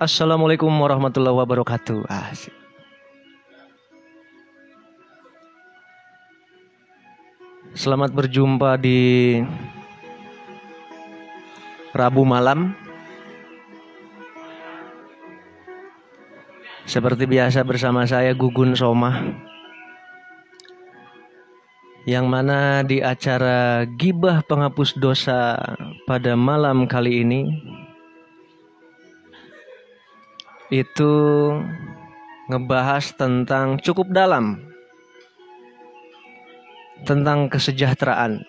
Assalamualaikum warahmatullahi wabarakatuh. Asik. Selamat berjumpa di Rabu malam. Seperti biasa bersama saya Gugun Soma. Yang mana di acara Gibah Penghapus Dosa pada malam kali ini itu ngebahas tentang cukup dalam tentang kesejahteraan.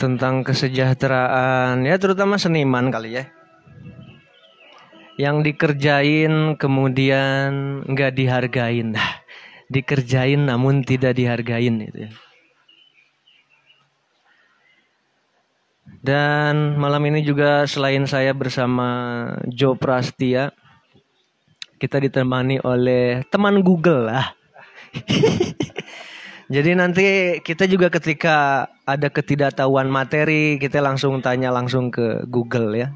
Tentang kesejahteraan ya terutama seniman kali ya. Yang dikerjain kemudian nggak dihargain. Dikerjain namun tidak dihargain itu ya. Dan malam ini juga selain saya bersama Joe Prastia, kita ditemani oleh teman Google lah. Jadi nanti kita juga ketika ada ketidaktahuan materi, kita langsung tanya langsung ke Google ya.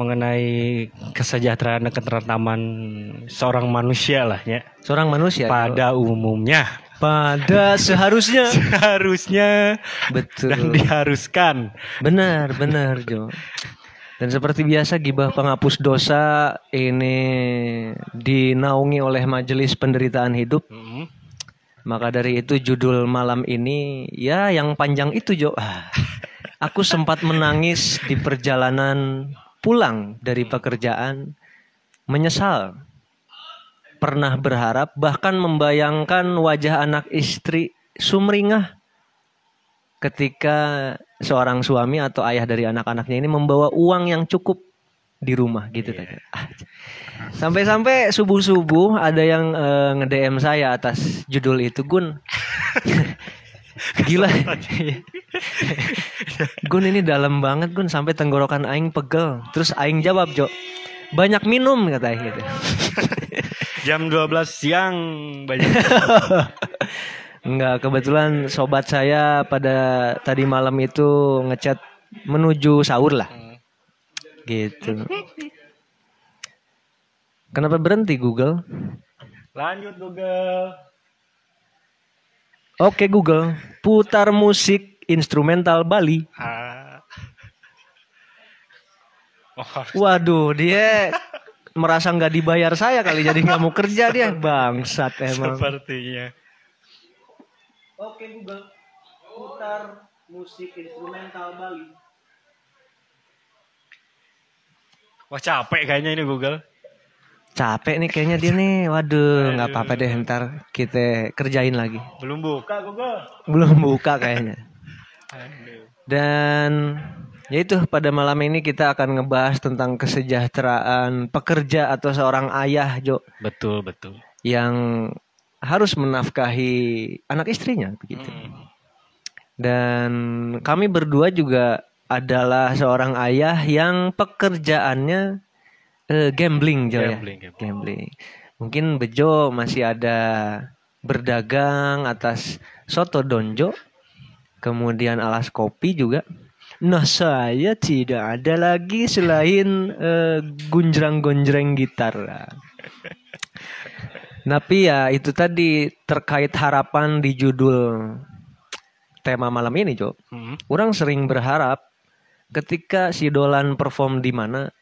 Mengenai kesejahteraan dan ketentraman seorang manusia lah ya. Seorang manusia Pada umumnya pada seharusnya seharusnya betul. dan diharuskan. Benar, benar, Jo. Dan seperti biasa gibah penghapus dosa ini dinaungi oleh Majelis Penderitaan Hidup. Hmm. Maka dari itu judul malam ini ya yang panjang itu, Jo. Ah, Aku sempat menangis di perjalanan pulang dari pekerjaan, menyesal. Pernah berharap bahkan membayangkan wajah anak istri sumringah ketika seorang suami atau ayah dari anak-anaknya ini membawa uang yang cukup di rumah gitu tadi. Ah, Sampai-sampai subuh-subuh ada yang eh, nge-DM saya atas judul itu Gun. Gila. Gun ini dalam banget Gun sampai tenggorokan aing pegel. Terus aing jawab, Jo. Banyak minum katanya gitu. Jam 12 siang banyak. Enggak, kebetulan sobat saya pada tadi malam itu ngechat menuju sahur lah. Gitu. Kenapa berhenti Google? Lanjut Google. Oke Google, putar musik instrumental Bali. Ah. Oh, Waduh, dia merasa nggak dibayar saya kali jadi nggak mau kerja dia bangsat emang. sepertinya. Oke Google, putar musik instrumental Bali. Wah capek kayaknya ini Google. Capek nih kayaknya dia nih. Waduh, nggak apa-apa deh ntar kita kerjain lagi. Belum buka Google. Belum buka kayaknya. Dan ya itu pada malam ini kita akan ngebahas tentang kesejahteraan pekerja atau seorang ayah Jo Betul betul. yang harus menafkahi anak istrinya begitu. Hmm. Dan kami berdua juga adalah seorang ayah yang pekerjaannya eh, gambling Jo ya. Gambling, gambling. Gambling. Mungkin Bejo masih ada berdagang atas soto donjo, kemudian alas kopi juga. Nah saya tidak ada lagi selain eh, gonjreng-gonjreng gitar. Tapi ya itu tadi terkait harapan di judul tema malam ini, Cok. Hmm. Orang sering berharap ketika si Dolan perform di mana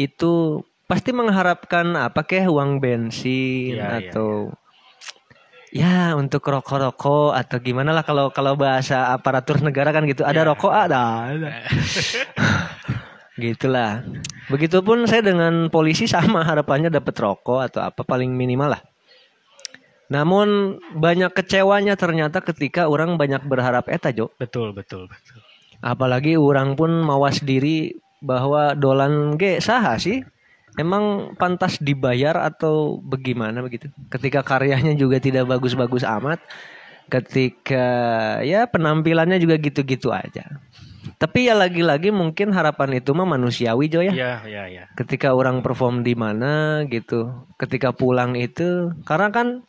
itu pasti mengharapkan apa kek uang bensin iya, atau ya untuk rokok-rokok atau gimana lah kalau kalau bahasa aparatur negara kan gitu ada Iya. rokok ada, ada. gitulah begitupun saya dengan polisi sama harapannya dapat rokok atau apa paling minimal lah namun banyak kecewanya ternyata ketika orang banyak berharap eta Jo Betul betul betul. apalagi orang pun mawas diri bahwa dolan ge saha sih emang pantas dibayar atau bagaimana begitu ketika karyanya juga tidak bagus-bagus amat ketika ya penampilannya juga gitu-gitu aja. Tapi ya lagi-lagi mungkin harapan itu mah manusiawi Jo ya. Iya, iya, iya. Ketika orang perform di mana gitu, ketika pulang itu karena kan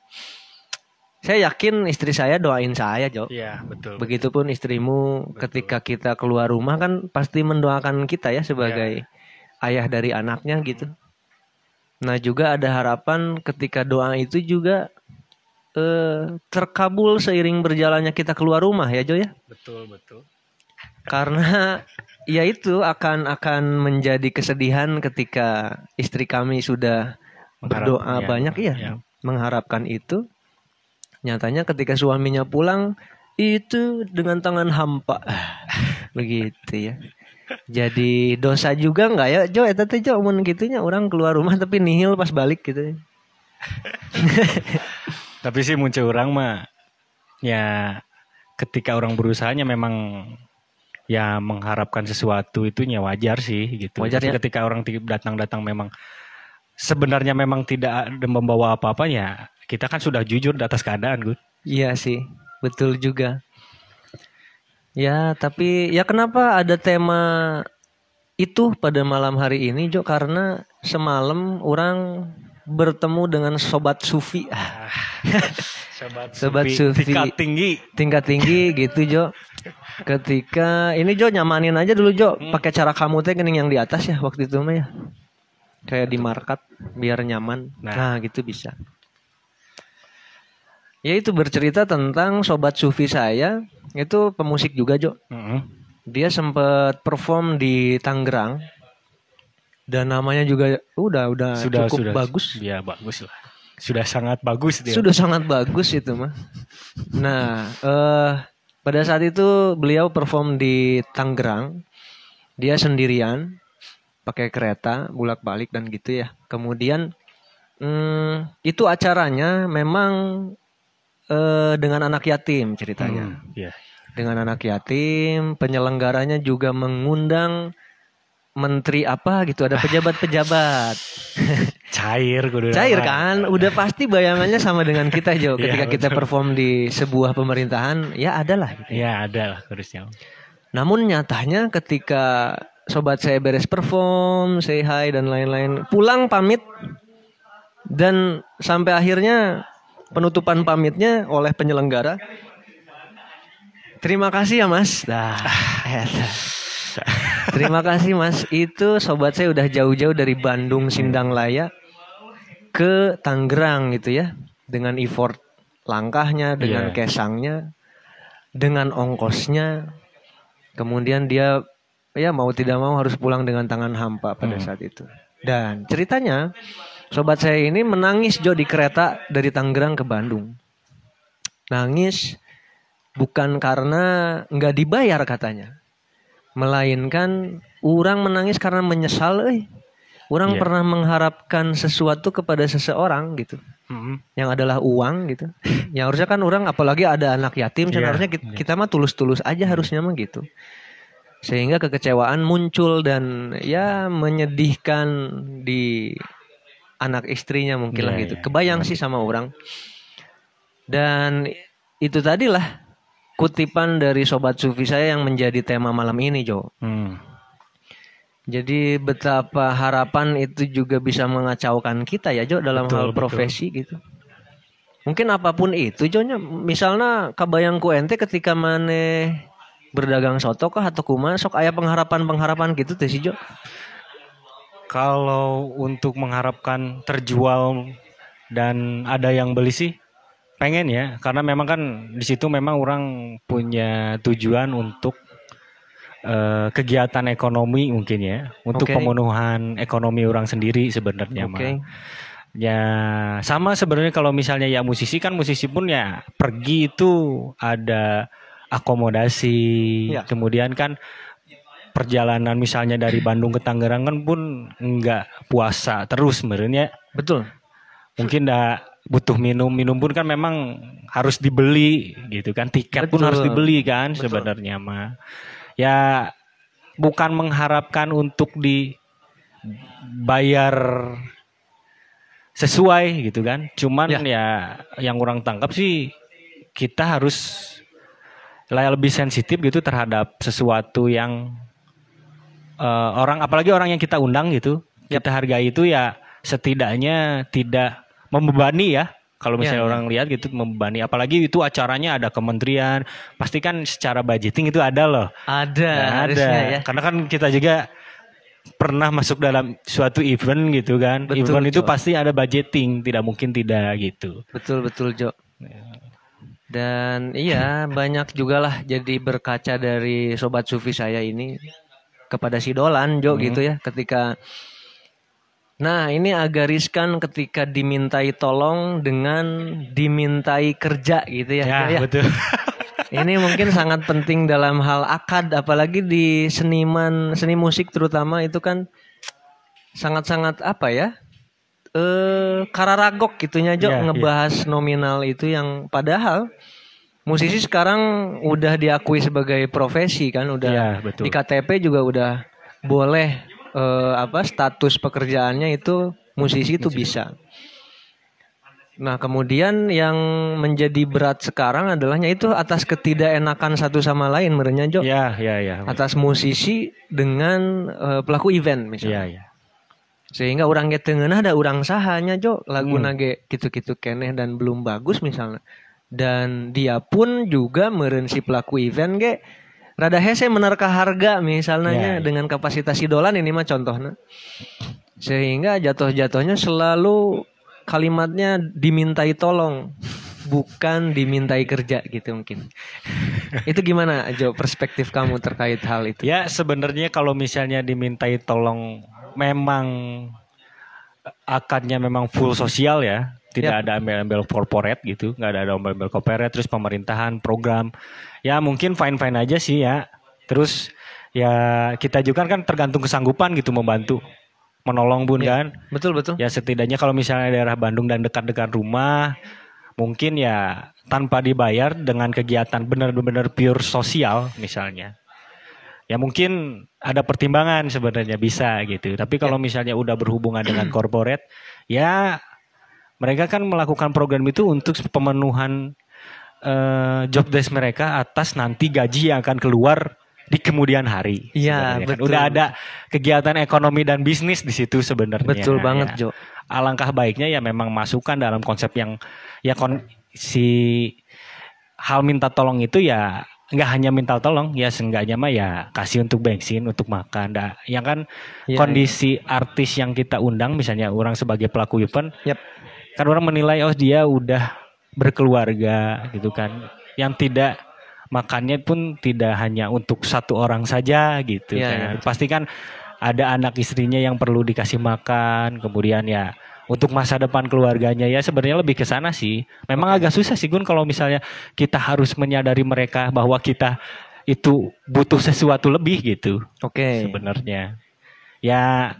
saya yakin istri saya doain saya Jo. Iya, betul. Begitupun istrimu ketika kita keluar rumah kan pasti mendoakan kita ya sebagai ayah dari anaknya gitu. Nah juga ada harapan ketika doa itu juga eh, terkabul seiring berjalannya kita keluar rumah ya Jo ya. Betul, betul. Karena ya itu akan akan menjadi kesedihan ketika istri kami sudah berdoa ya, banyak ya, ya. mengharapkan itu. Nyatanya ketika suaminya pulang itu dengan tangan hampa. Begitu ya. Jadi dosa juga nggak ya Jo eta teh Jo mun gitunya orang keluar rumah tapi nihil pas balik gitu. Tapi sih muncul orang mah ya ketika orang berusahanya memang ya mengharapkan sesuatu itunya wajar sih gitu. Wajar ya. ketika orang datang-datang memang sebenarnya memang tidak ada membawa apa-apa ya kita kan sudah jujur di atas keadaan Gun. Iya sih, betul juga. Ya, tapi ya kenapa ada tema itu pada malam hari ini, Jo? Karena semalam orang bertemu dengan sobat sufi ah, Sobat, Sobat Sufi. tingkat tinggi. tingkat tinggi gitu, Jo. Ketika ini Jo nyamanin aja dulu Jo, pakai cara kamu teh gening yang di atas ya waktu itu mah ya. Kayak di market biar nyaman. Nah. Nah, gitu bisa. Ya itu bercerita tentang sobat sufi saya, itu pemusik juga Jo. Mm-mm. Dia sempat perform di Tangerang. Dan namanya juga udah udah sudah cukup sudah bagus. Ya bagus lah. Sudah sangat bagus dia. Sudah sangat bagus itu mah. Nah, eh pada saat itu beliau perform di Tangerang. Dia sendirian pakai kereta bolak-balik dan gitu ya. Kemudian hmm, itu acaranya memang eh dengan anak yatim ceritanya. Hmm, ya. Dengan anak yatim, penyelenggaranya juga mengundang menteri apa gitu, ada pejabat-pejabat. Cair kudu Cair kan? Udah pasti bayangannya sama dengan kita Jo. Iya, Ketika kita betul. perform di sebuah pemerintahan, ya ada lah. gitu. Ya ada lah harusnya. Namun nyatanya ketika sobat saya beres perform, say hi dan lain-lain, pulang pamit dan sampai akhirnya penutupan pamitnya oleh penyelenggara. Terima kasih ya Mas. Eta. Terima kasih Mas. Itu sobat saya udah jauh-jauh dari Bandung Sindang Laya ke Tangerang gitu ya. Dengan effort langkahnya, dengan Iya. kesangnya, dengan ongkosnya. Kemudian dia ya mau tidak mau harus pulang dengan tangan hampa pada Hmm. saat itu. Dan ceritanya sobat saya ini menangis Jo di kereta dari Tangerang ke Bandung. Nangis bukan karena nggak dibayar katanya. Melainkan orang menangis karena menyesal eh. Orang Iya. pernah mengharapkan sesuatu kepada seseorang gitu Mm-mm. yang adalah uang gitu. yang harusnya kan orang apalagi ada anak yatim Iya, sebenarnya kita, iya. kita mah tulus-tulus aja harusnya mah gitu. Sehingga kekecewaan muncul dan ya menyedihkan di anak istrinya mungkin lah Iya, gitu. iya, Kebayang sih sama orang. Dan itu tadilah kutipan dari sobat sufi saya yang menjadi tema malam ini, Jo. Hmm. Jadi betapa harapan itu juga bisa mengacaukan kita ya Jo dalam Betul, hal betul. profesi gitu. Mungkin apa pun itu Jonya, misalnya kabayangku ente ketika maneh berdagang soto kah atau kuma sok aya pengharapan-pengharapan gitu teh si Jo. Kalau untuk mengharapkan terjual dan ada yang beli sih pengen ya karena memang kan di situ memang orang punya tujuan untuk eh, kegiatan ekonomi mungkin ya untuk Oke. pemenuhan ekonomi orang sendiri sebenarnya Oke. mah. Ya sama sebenarnya kalau misalnya ya musisi kan musisi pun ya pergi itu ada akomodasi. Ya. Kemudian kan perjalanan misalnya dari Bandung ke Tangerang kan pun nggak puasa terus sebenarnya. Betul. Mungkin dah butuh minum, minum pun kan memang harus dibeli gitu kan. Tiket pun Betul. harus dibeli kan Betul. sebenarnya mah. Ya bukan mengharapkan untuk dibayar sesuai gitu kan. Cuman Ya. ya, yang orang tangkap sih kita harus lebih sensitif gitu terhadap sesuatu yang eh, orang apalagi orang yang kita undang gitu kita hargai itu ya setidaknya tidak membebani ya. Kalau misalnya Ya, ya. orang lihat gitu membebani. Apalagi itu acaranya ada kementerian pasti kan secara budgeting itu ada loh. Ada, Nggak harusnya ya. karena kan kita juga pernah masuk dalam suatu event gitu kan. Betul, event itu Jo. pasti ada budgeting tidak mungkin tidak gitu. Betul betul Jo. Dan iya banyak juga lah jadi berkaca dari sobat sufi saya ini kepada si Dolan Jo gitu ya ketika Nah ini agak riskan ketika dimintai tolong dengan dimintai kerja gitu ya. ya, ya. betul Ini mungkin sangat penting dalam hal akad, apalagi di seniman seni musik terutama itu kan sangat-sangat apa ya? Eh kararagok gitunya Jo Iya, iya. ngebahas nominal itu yang padahal musisi sekarang udah diakui sebagai profesi kan, udah Iya, betul. di KTP juga udah boleh eh, apa status pekerjaannya itu musisi itu bisa. Nah, kemudian yang menjadi berat sekarang adalahnya itu atas ketidakenakan satu sama lain merenya Jo. ya ya ya Atas musisi dengan eh, pelaku event ya misalnya. ya Sehingga orang ge tengenah ada orang sahanya Jo, lagu Hmm. nage gitu-gitu keneh dan belum bagus misalnya. Dan dia pun juga meureun si pelaku event ge rada hese menerka harga misalnya Ya, ya. dengan kapasitas idolan ini mah contohnya. Sehingga jatuh-jatuhnya selalu kalimatnya dimintai tolong bukan dimintai kerja gitu mungkin. itu gimana Jo perspektif kamu terkait hal itu? Ya sebenarnya kalau misalnya dimintai tolong memang akadnya memang full sosial ya, tidak ada embel-embel corporate gitu, nggak ada ada embel-embel corporate, terus pemerintahan program, ya mungkin fine fine aja sih ya. Terus ya kita juga kan tergantung kesanggupan gitu membantu, menolong bun kan. Betul betul. Ya setidaknya kalau misalnya daerah Bandung dan dekat-dekat rumah, mungkin ya tanpa dibayar dengan kegiatan benar-benar pure sosial misalnya. Ya mungkin ada pertimbangan sebenarnya bisa gitu. Tapi kalau misalnya udah berhubungan dengan corporate, ya mereka kan melakukan program itu untuk pemenuhan eh, job desk mereka atas nanti gaji yang akan keluar di kemudian hari. Iya, kan. betul. Udah ada kegiatan ekonomi dan bisnis di situ sebenarnya. Betul banget ya Jo. alangkah baiknya ya memang masukkan dalam konsep yang ya kon, si hal minta tolong itu ya nggak hanya minta tolong ya seenggaknya mah ya kasih untuk bensin untuk makan dah yang kan Iya, kondisi artis yang kita undang misalnya orang sebagai pelaku event Yap. Kan orang menilai oh dia udah berkeluarga gitu kan yang tidak makannya pun tidak hanya untuk satu orang saja gitu Iya, kan iya. pasti kan ada anak istrinya yang perlu dikasih makan kemudian ya untuk masa depan keluarganya ya sebenarnya lebih ke sana sih memang agak susah sih Gun kalau misalnya kita harus menyadari mereka bahwa kita itu butuh sesuatu lebih gitu Oke. sebenarnya. Ya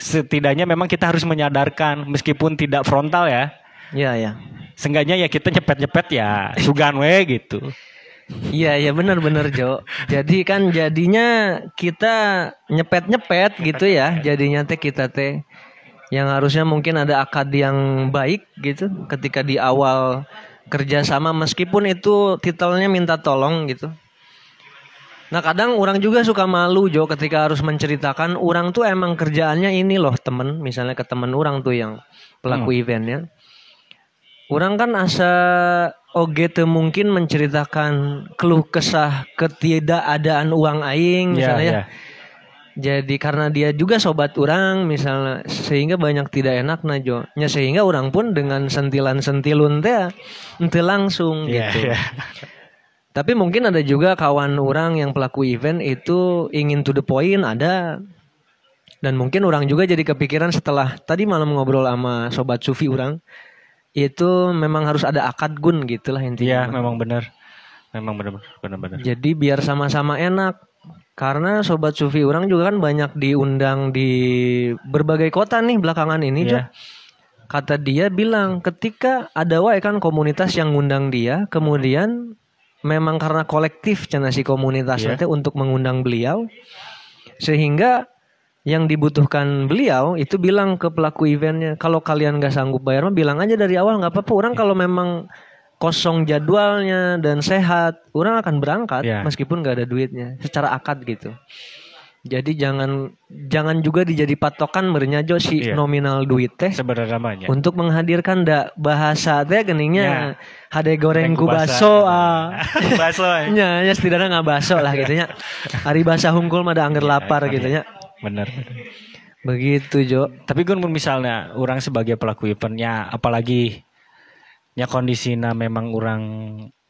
setidaknya memang kita harus menyadarkan meskipun tidak frontal ya. Iya ya. Seenggaknya ya kita nyepet-nyepet ya sugan we gitu. Iya iya benar-benar Jo. Jadi kan jadinya kita nyepet-nyepet gitu ya. Jadinya teh kita teh yang harusnya mungkin ada akad yang baik gitu ketika di awal kerjasama meskipun itu titelnya minta tolong gitu. Nah kadang orang juga suka malu Jo ketika harus menceritakan orang tuh emang kerjaannya ini loh temen misalnya ke temen orang tuh yang pelaku eventnya. Orang kan asa oge teu mungkin menceritakan keluh kesah ketidakadaan uang aing misalnya ya. Jadi karena dia juga sobat orang misalnya sehingga banyak tidak enak nah Jo. Nya sehingga orang pun dengan sentilan-sentilun teh ente langsung Iya, gitu. iya. Tapi mungkin ada juga kawan orang yang pelaku event itu ingin to the point ada. Dan mungkin orang juga jadi kepikiran setelah tadi malam ngobrol sama sobat Sufi orang itu memang harus ada akad gun gitulah Iya, intinya. memang benar. Memang benar benar-benar. Jadi biar sama-sama enak. Karena sobat Sufi orang juga kan banyak diundang di berbagai kota nih belakangan ini. Iya. Kata dia bilang ketika ada wae kan komunitas yang ngundang dia, kemudian memang karena kolektif cina si komunitas Iya. teh untuk mengundang beliau sehingga yang dibutuhkan beliau itu bilang ke pelaku eventnya kalau kalian nggak sanggup bayar mah bilang aja dari awal nggak apa-apa orang kalau memang kosong jadwalnya dan sehat, orang akan berangkat Ya. meskipun nggak ada duitnya, secara akad gitu. Jadi jangan jangan juga dijadi patokan mernyajo si Iya. nominal duit teh Sebenarnya untuk menghadirkan da bahasa teh geningnya hade goreng ku baso ah. baso. eh. nya nya setidaknya nggak baso lah gitu nya. Hari bahasa hungkul mah da angger lapar iya. gitu nya. Bener. Begitu Jo. Tapi gun mun misalnya orang sebagai pelaku eventnya, apalagi nya kondisinya memang orang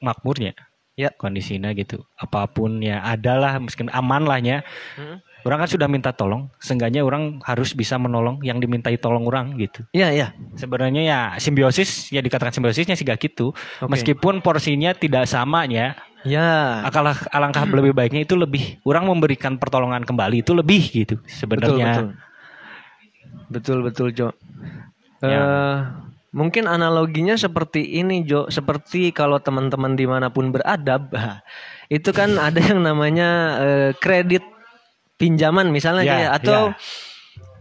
makmurnya, Ya. kondisinya gitu. Apa pun ya adalah mungkin aman lah ya. Hmm. Orang kan sudah minta tolong, seenggaknya orang harus bisa menolong yang dimintai tolong orang gitu. Iya iya. Sebenarnya ya simbiosis, ya dikatakan simbiosisnya sih gak gitu. Oke. Meskipun porsinya tidak sama ya, Ya. akalah alangkah lebih baiknya itu lebih orang memberikan pertolongan kembali itu lebih gitu Betul sebenarnya. betul. Betul betul Jo. Ya. Eh, mungkin analoginya seperti ini Jo, seperti kalau teman-teman di mana pun beradab, itu kan ada yang namanya eh, kredit pinjaman misalnya Ya, ya, atau ya.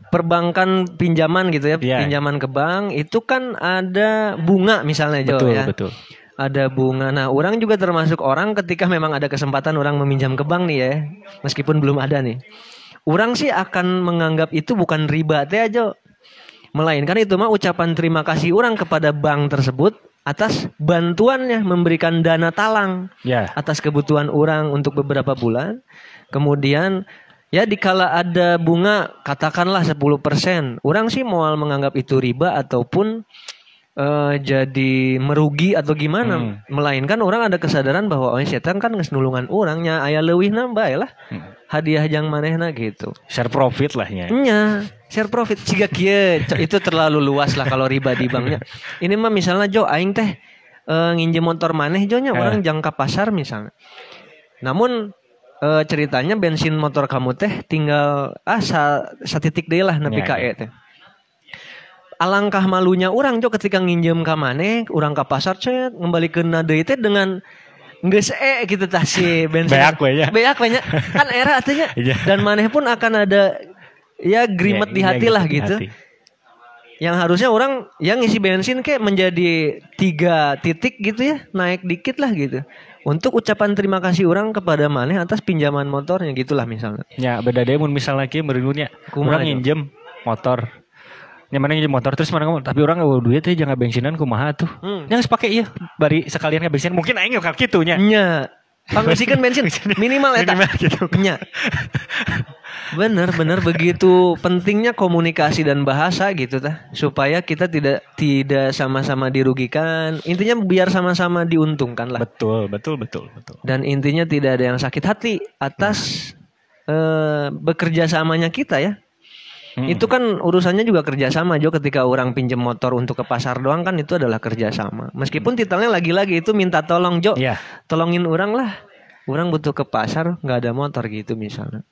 perbankan pinjaman gitu ya, Ya. pinjaman ke bank itu kan ada bunga misalnya Jo Betul ya. betul. Ada bunga. Nah, orang juga termasuk orang ketika memang ada kesempatan orang meminjam ke bank nih ya, meskipun belum ada nih. Orang sih akan menganggap itu bukan riba teh aja. Melainkan itu mah ucapan terima kasih orang kepada bank tersebut atas bantuannya memberikan dana talang Ya. atas kebutuhan orang untuk beberapa bulan. Kemudian ya dikala ada bunga katakanlah 10%, orang sih mau menganggap itu riba ataupun eh, jadi merugi atau gimana. Hmm. Melainkan orang ada kesadaran bahwa oh setan kan geus nulungan orangnya aya leuwih bae lah. Hmm. Hadiah jang manehna gitu. Share profit lah ya. Nya, share profit ciga kieu C- itu terlalu luas lah kalau riba di banknya. Ini mah misalnya Jo aing teh eh, nginjem motor maneh Jo nya Eh. orang jangka pasar misalnya. Namun eh, ceritanya bensin motor kamu teh tinggal ah sa, satitik deui lah nepi Ya, ka ya. teh. Alangkah malunya orang Jo ketika nginjem ka maneh, urang ka pasar cet ngembalikeun deui teh dengan geus e gitu tah si bensin. Beak we nya. Beak we nya. Kan era artinya Iya. dan maneh pun akan ada ya grimet Ya, di iya, hati lah di gitu. hati. Yang harusnya orang yang ngisi bensin kayak menjadi tiga titik gitu ya, naik dikit lah gitu. Untuk ucapan terima kasih orang kepada maneh atas pinjaman motornya gitulah misalnya. Ya beda deh misalnya lagi merenungnya Jo? nginjem motor. Yang mana nginjem motor terus mana ngomong tapi orang nggak duit ya jangan bensinan kumaha tuh. Hmm. Yang pakai iya bari sekalian nggak bensin mungkin aing kal kitu nya. Nya, pangisikan bensin minimal eta. Minimal gitu. Nya. Bener bener begitu pentingnya komunikasi dan bahasa gitu tah supaya kita tidak tidak sama-sama dirugikan intinya biar sama-sama diuntungkan lah Betul, betul, betul, betul. dan intinya tidak ada yang sakit hati atas eh, bekerja samanya kita ya Hmm. itu kan urusannya juga kerjasama Jo ketika orang pinjem motor untuk ke pasar doang kan itu adalah kerjasama meskipun titelnya lagi-lagi itu minta tolong Jo Iya. tolongin orang lah orang butuh ke pasar nggak ada motor gitu misalnya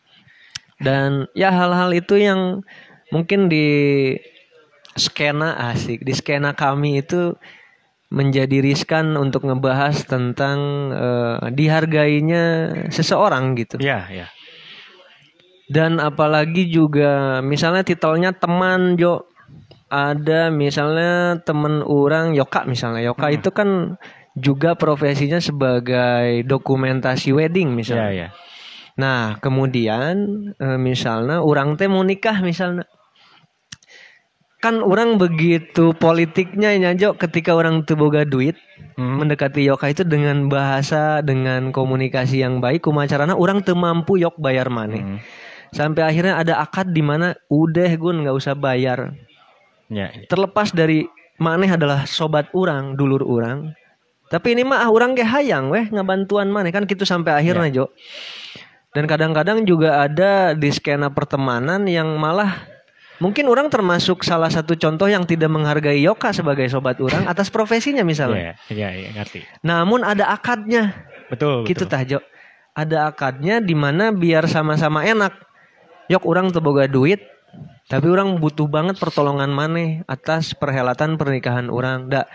dan ya hal-hal itu yang mungkin di skena asik di skena kami itu menjadi riskan untuk ngebahas tentang eh, dihargainya seseorang gitu Iya, iya. Dan apalagi juga misalnya titelnya teman Jo ada misalnya temen orang Yoka misalnya Yoka itu kan juga profesinya sebagai dokumentasi wedding misalnya. iya. Nah kemudian eh, misalnya orang teh mau nikah misalnya kan orang begitu politiknya ya Jo ketika orang tuh boga duit Hmm. mendekati Yoka itu dengan bahasa dengan komunikasi yang baik kumacarana orang teu mampu yok bayar maneh Hmm. Sampai akhirnya ada akad di mana udah gun nggak usah bayar. Iya, iya. terlepas dari maneh adalah sobat orang dulur orang tapi ini mah ah, orang kayak hayang weh ngabantuan maneh. Kan gitu sampai akhirnya Jo. Dan kadang-kadang juga ada di skena pertemanan yang malah mungkin orang termasuk salah satu contoh yang tidak menghargai Yoka sebagai sobat orang atas profesinya misalnya. Iya, iya, iya, ngerti. namun ada akadnya. Betul, gitu betul. tah Jo. Ada akadnya di mana biar sama-sama enak yok orang teboga duit tapi orang butuh banget pertolongan maneh atas perhelatan pernikahan orang da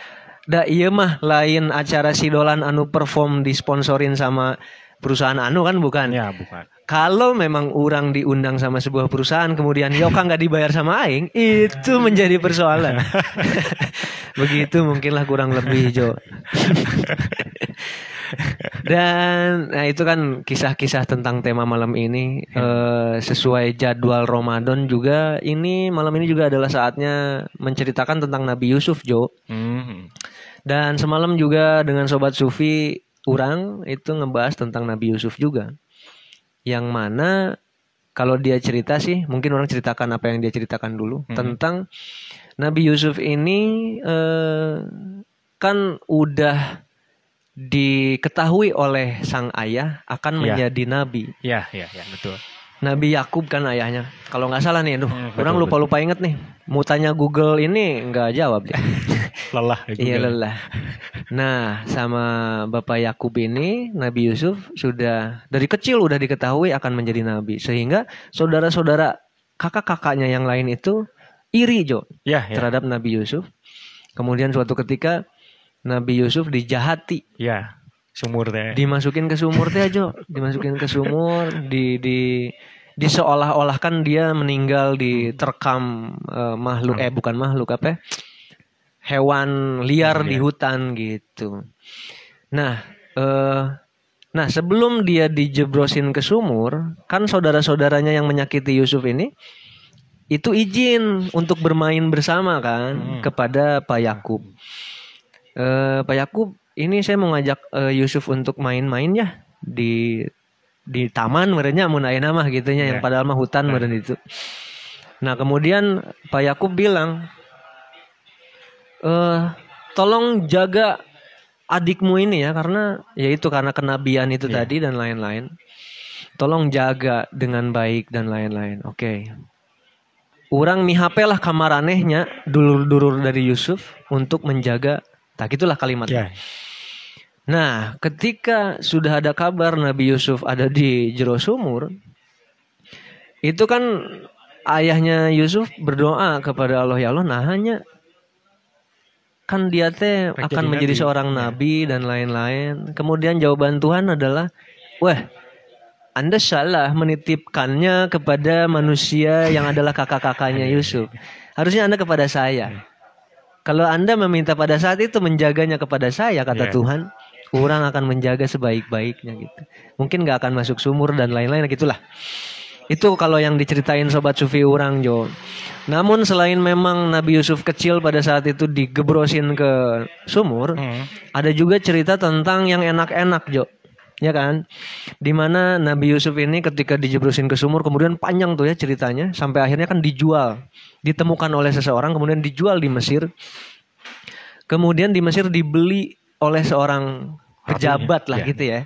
da iya mah lain acara sidolan anu perform disponsorin sama perusahaan anu kan bukan. Ya, bukan. Kalau memang orang diundang sama sebuah perusahaan kemudian Yoka nggak dibayar sama Aing, itu menjadi persoalan. Begitu mungkinlah kurang lebih Jo. Dan nah itu kan kisah-kisah tentang tema malam ini eh, sesuai jadwal Ramadan juga ini malam ini juga adalah saatnya menceritakan tentang Nabi Yusuf Jo. Hmm. Dan semalam juga dengan sobat Sufi orang itu ngebahas tentang Nabi Yusuf juga. Yang mana kalau dia cerita sih mungkin orang ceritakan apa yang dia ceritakan dulu Mhm. tentang Nabi Yusuf ini eh, kan udah diketahui oleh sang ayah akan Ya. menjadi nabi. Ya, ya, ya, betul. Nabi Yakub kan ayahnya. Kalau nggak salah nih, aduh, Hmm, orang lupa-lupa inget nih. Mau tanya Google ini nggak jawab dia. Lelah ya, Iya lelah. Nah, sama Bapak Yakub ini Nabi Yusuf sudah dari kecil udah diketahui akan menjadi nabi sehingga saudara-saudara kakak-kakaknya yang lain itu iri Jo Ya, ya. terhadap Nabi Yusuf. Kemudian suatu ketika Nabi Yusuf dijahati, Ya. Sumur teh. dimasukin ke sumur teh Jo, dimasukin ke sumur, di di di seolah-olahkan dia meninggal diterkam eh, makhluk eh bukan makhluk apa ya? hewan liar di Iya. hutan gitu. Nah, eh nah sebelum dia dijebrosin ke sumur, kan saudara-saudaranya yang menyakiti Yusuf ini itu izin untuk bermain bersama kan Hmm. kepada Pak Yakub. Eh Pak Yakub, ini saya mau ngajak eh, Yusuf untuk main-main ya di di taman merenya mun aya mah gitunya yang Ya. padahal mah hutan Nah. meren itu. Nah, kemudian Pak Yakub bilang eh tolong jaga adikmu ini ya karena ya itu karena kenabian itu Iya. tadi dan lain-lain. Tolong jaga dengan baik dan lain-lain. Oke. Orang mihape lah kamar anehnya dulur-dulur dari Yusuf untuk menjaga tak itulah kalimatnya. Ya. Nah, ketika sudah ada kabar Nabi Yusuf ada di jero sumur, itu kan ayahnya Yusuf berdoa kepada Allah ya Allah, nah hanya kan dia teh akan jadi menjadi nabi. seorang Ya. nabi dan lain-lain. Kemudian jawaban Tuhan adalah, wah anda salah menitipkannya kepada manusia yang adalah kakak-kakaknya Yusuf. Harusnya Anda kepada saya. Kalau Anda meminta pada saat itu menjaganya kepada saya, kata Iya. Tuhan, orang akan menjaga sebaik-baiknya gitu. Mungkin nggak akan masuk sumur dan lain-lain gitulah. Itu kalau yang diceritain sobat sufi orang Jo. Namun selain memang Nabi Yusuf kecil pada saat itu digebrosin ke sumur, Hmm. ada juga cerita tentang yang enak-enak Jo. Ya kan? Di mana Nabi Yusuf ini ketika dijebrosin ke sumur kemudian panjang tuh ya ceritanya sampai akhirnya kan dijual, ditemukan oleh seseorang kemudian dijual di Mesir. Kemudian di Mesir dibeli oleh seorang pejabat lah ya. gitu ya.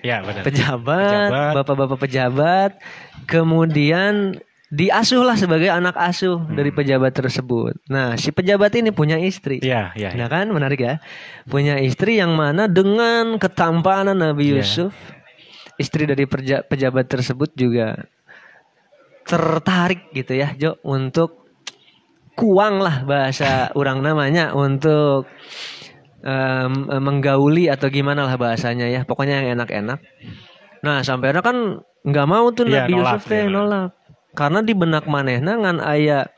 Ya, benar. Pejabat, bapak-bapak pejabat. Kemudian diasuhlah sebagai anak asuh dari pejabat tersebut. Nah, si pejabat ini punya istri. Ya, ya. Nah kan menarik ya. Punya istri yang mana dengan ketampanan Nabi Iya. Yusuf, istri dari pejabat tersebut juga tertarik gitu ya, Jo, untuk kuang lah bahasa orang namanya untuk em, menggauli atau gimana lah bahasanya ya. Pokoknya yang enak-enak. Nah, sampai akhirnya kan nggak mau tuh Iya, Nabi nolak Yusuf teh dia. nolak. Karena di benak manehna ngan aya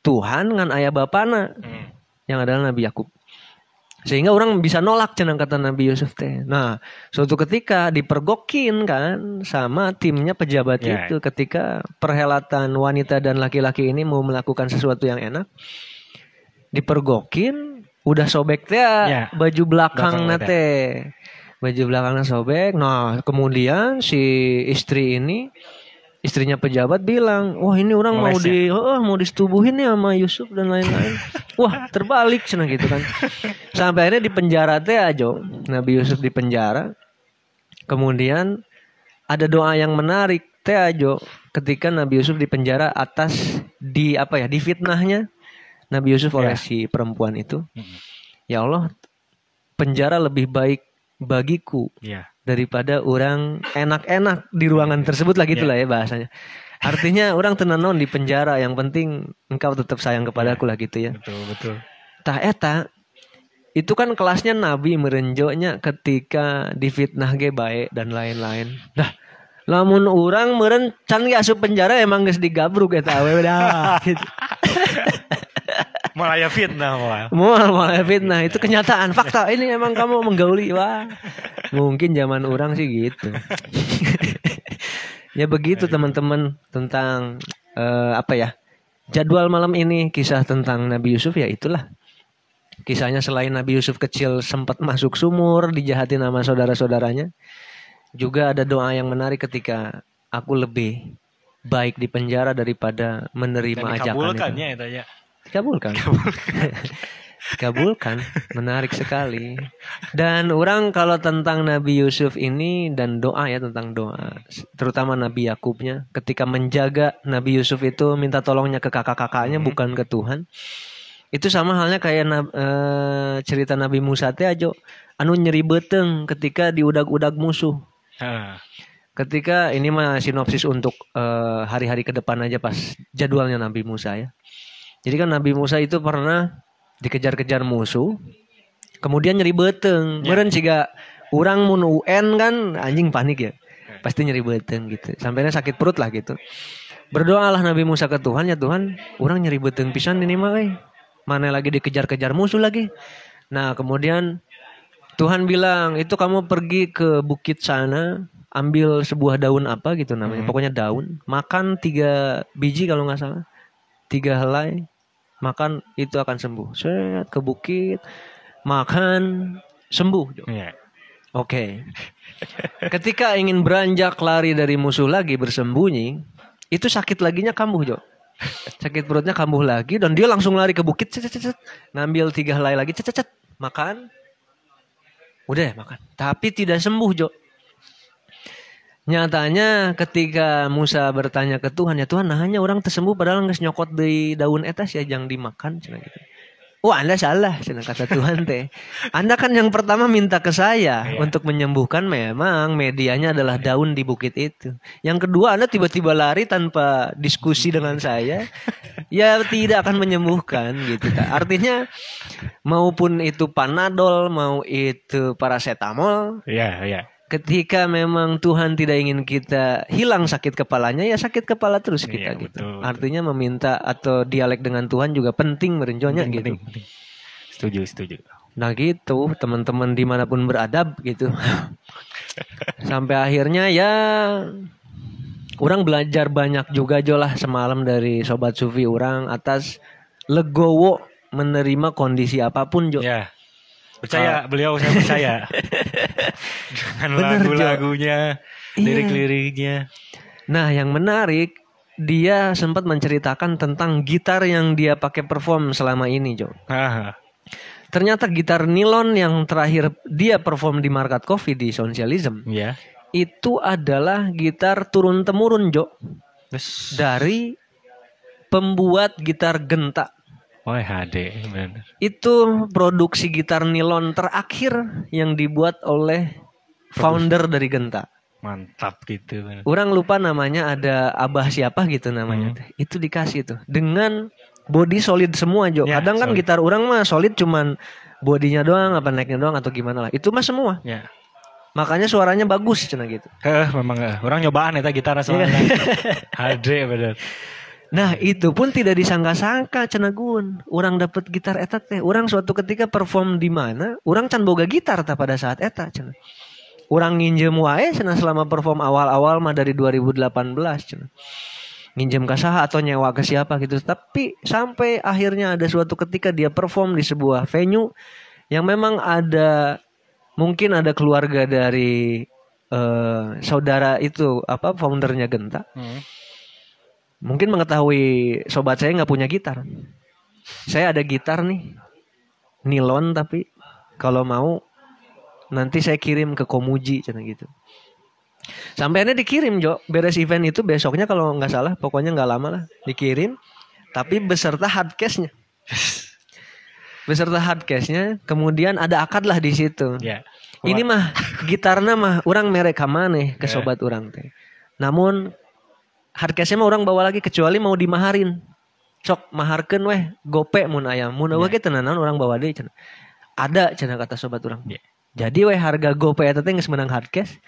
Tuhan ngan aya bapana Hmm. yang adalah Nabi Yakub. Sehingga orang bisa nolak cenang kata Nabi Yusuf teh. Nah, suatu ketika dipergokin kan sama timnya pejabat Ya. itu ketika perhelatan wanita dan laki-laki ini mau melakukan sesuatu yang enak. Dipergokin, udah sobek teh Ya. baju belakang Belakang nate. Baju belakangnya sobek. Nah, kemudian si istri ini istrinya pejabat bilang, "Wah, ini orang mau ya? di oh, mau disetubuhin ya sama Yusuf dan lain-lain." Wah, terbalik cenah gitu kan. Sampai akhirnya di penjara teh aja. Nabi Yusuf di penjara. Kemudian ada doa yang menarik teh aja ketika Nabi Yusuf di penjara atas di apa ya, di fitnahnya Nabi Yusuf oleh Ya. si perempuan itu. Hmm. Ya Allah, penjara lebih baik bagiku Ya. daripada orang enak-enak di ruangan tersebut lah gitulah ya bahasanya. Artinya orang tenanon di penjara yang penting engkau tetap sayang kepadaku lah gitu ya. Betul, betul. Tah eta itu kan kelasnya nabi merenjoknya ketika difitnah ge baik dan lain-lain. Dah lamun orang meren can ge asup penjara emang geus digabruk eta awewe dah gitu. Malah ya fitnah. Mual malah fitnah. Itu kenyataan fakta. Ini emang kamu menggauli wah mungkin zaman orang sih gitu. Ya begitu teman-teman tentang eh, apa ya jadwal malam ini kisah tentang Nabi Yusuf ya itulah. Kisahnya selain Nabi Yusuf kecil sempat masuk sumur dijahati nama saudara-saudaranya juga ada doa yang menarik ketika aku lebih baik di penjara daripada menerima Dan ajakan itu. ya itu ya. Dikabulkan. Dikabulkan. Menarik sekali. Dan orang kalau tentang Nabi Yusuf ini dan doa ya tentang doa, terutama Nabi Yakubnya ketika menjaga Nabi Yusuf itu minta tolongnya ke kakak-kakaknya Hmm. bukan ke Tuhan. Itu sama halnya kayak na- eh, cerita Nabi Musa teh aja anu nyeri beteng ketika diudag-udag musuh. Ah, Ketika ini mah sinopsis untuk eh, hari-hari ke depan aja pas jadwalnya Nabi Musa ya. Jadi kan Nabi Musa itu pernah dikejar-kejar musuh, kemudian nyeri beteng. Ya. Meren siga orang mun UN kan anjing panik ya. Pasti nyeri beteng gitu. Sampainya sakit perut lah gitu. Berdoalah Nabi Musa ke Tuhan ya Tuhan, orang nyeri beteng pisan ini mah euy. Mana lagi dikejar-kejar musuh lagi. Nah, kemudian Tuhan bilang, "Itu kamu pergi ke bukit sana, ambil sebuah daun apa gitu namanya, Hmm. pokoknya daun, makan tiga biji kalau nggak salah, tiga helai, makan itu akan sembuh. Set ke bukit, makan sembuh. Iya. Oke. Ketika ingin beranjak lari dari musuh lagi bersembunyi, itu sakit laginya kambuh Jo. Sakit perutnya kambuh lagi dan dia langsung lari ke bukit, cet, cet, cet. ngambil tiga helai lagi, cet, cet, cet. makan. Udah ya makan. Tapi tidak sembuh Jo. Nyatanya ketika Musa bertanya ke Tuhan, ya Tuhan, nah hanya orang tersembuh padahal nggak nyokot di daun etas ya jangan dimakan, cina gitu. Wah anda salah, cina kata Tuhan teh. Anda kan yang pertama minta ke saya Iya. untuk menyembuhkan memang medianya adalah daun di bukit itu. Yang kedua Anda tiba-tiba lari tanpa diskusi dengan saya, ya tidak akan menyembuhkan gitu. Artinya maupun itu panadol, mau itu paracetamol, Iya, iya. Ketika memang Tuhan tidak ingin kita hilang sakit kepalanya ya sakit kepala terus kita Iya, gitu. betul, betul. Artinya meminta atau dialek dengan Tuhan juga penting merenjonya gitu. penting, penting. Setuju, setuju. Nah gitu teman-teman di mana pun beradab gitu. Sampai akhirnya ya orang belajar banyak juga Jo lah semalam dari sobat sufi orang atas legowo menerima kondisi apa pun Jo. Ya. Percaya, beliau saya percaya. Dengan lagu-lagunya, Iya. lirik-liriknya. Nah, yang menarik dia sempat menceritakan tentang gitar yang dia pakai perform selama ini, Jo. Ah, Ternyata gitar nilon yang terakhir dia perform di Market Coffee di Socialism ya. itu adalah gitar turun temurun, Jo, Terus dari pembuat gitar genta. Oh, HD, benar. Itu produksi gitar nilon terakhir yang dibuat oleh founder dari Genta. Mantap gitu. bener. Orang lupa namanya ada Abah siapa gitu namanya. teh. Itu dikasih tuh dengan body solid semua Jo. Ya, Kadang kan solid. gitar orang mah solid cuman bodinya doang apa naiknya doang atau gimana lah. Itu mah semua. Ya. Makanya suaranya bagus cina gitu. Eh, memang eh, orang nyobaan eta gitar soalnya. HD bener. Nah itu pun tidak disangka-sangka cina gun. Orang dapat gitar eta teh. Orang suatu ketika perform di mana, orang can boga gitar ta pada saat eta cina. Orang nginjem wae cina selama perform awal-awal mah dari 2018 cina. Nginjem ke atau nyewa ke siapa gitu. Tapi sampai akhirnya ada suatu ketika dia perform di sebuah venue yang memang ada mungkin ada keluarga dari eh, saudara itu apa foundernya Genta Hmm. Mungkin mengetahui sobat saya nggak punya gitar. Saya ada gitar nih, nilon tapi kalau mau nanti saya kirim ke Komuji cina gitu. Sampainya dikirim Jo, beres event itu besoknya kalau nggak salah, pokoknya nggak lama lah dikirim, tapi beserta hardcase-nya. Beserta hardcase-nya, kemudian ada akad lah di situ. Ya. Ini mah gitarnya mah orang merek nih ke Ya. sobat orang teh. Namun hardcase mah orang bawa lagi kecuali mau dimaharin. Sok maharkeun weh gope mun aya. Mun eueuh ge tenanan orang bawa deui cenah. ada cina kata sobat orang Iya. jadi we harga GoPay eta teh geus menang hardcase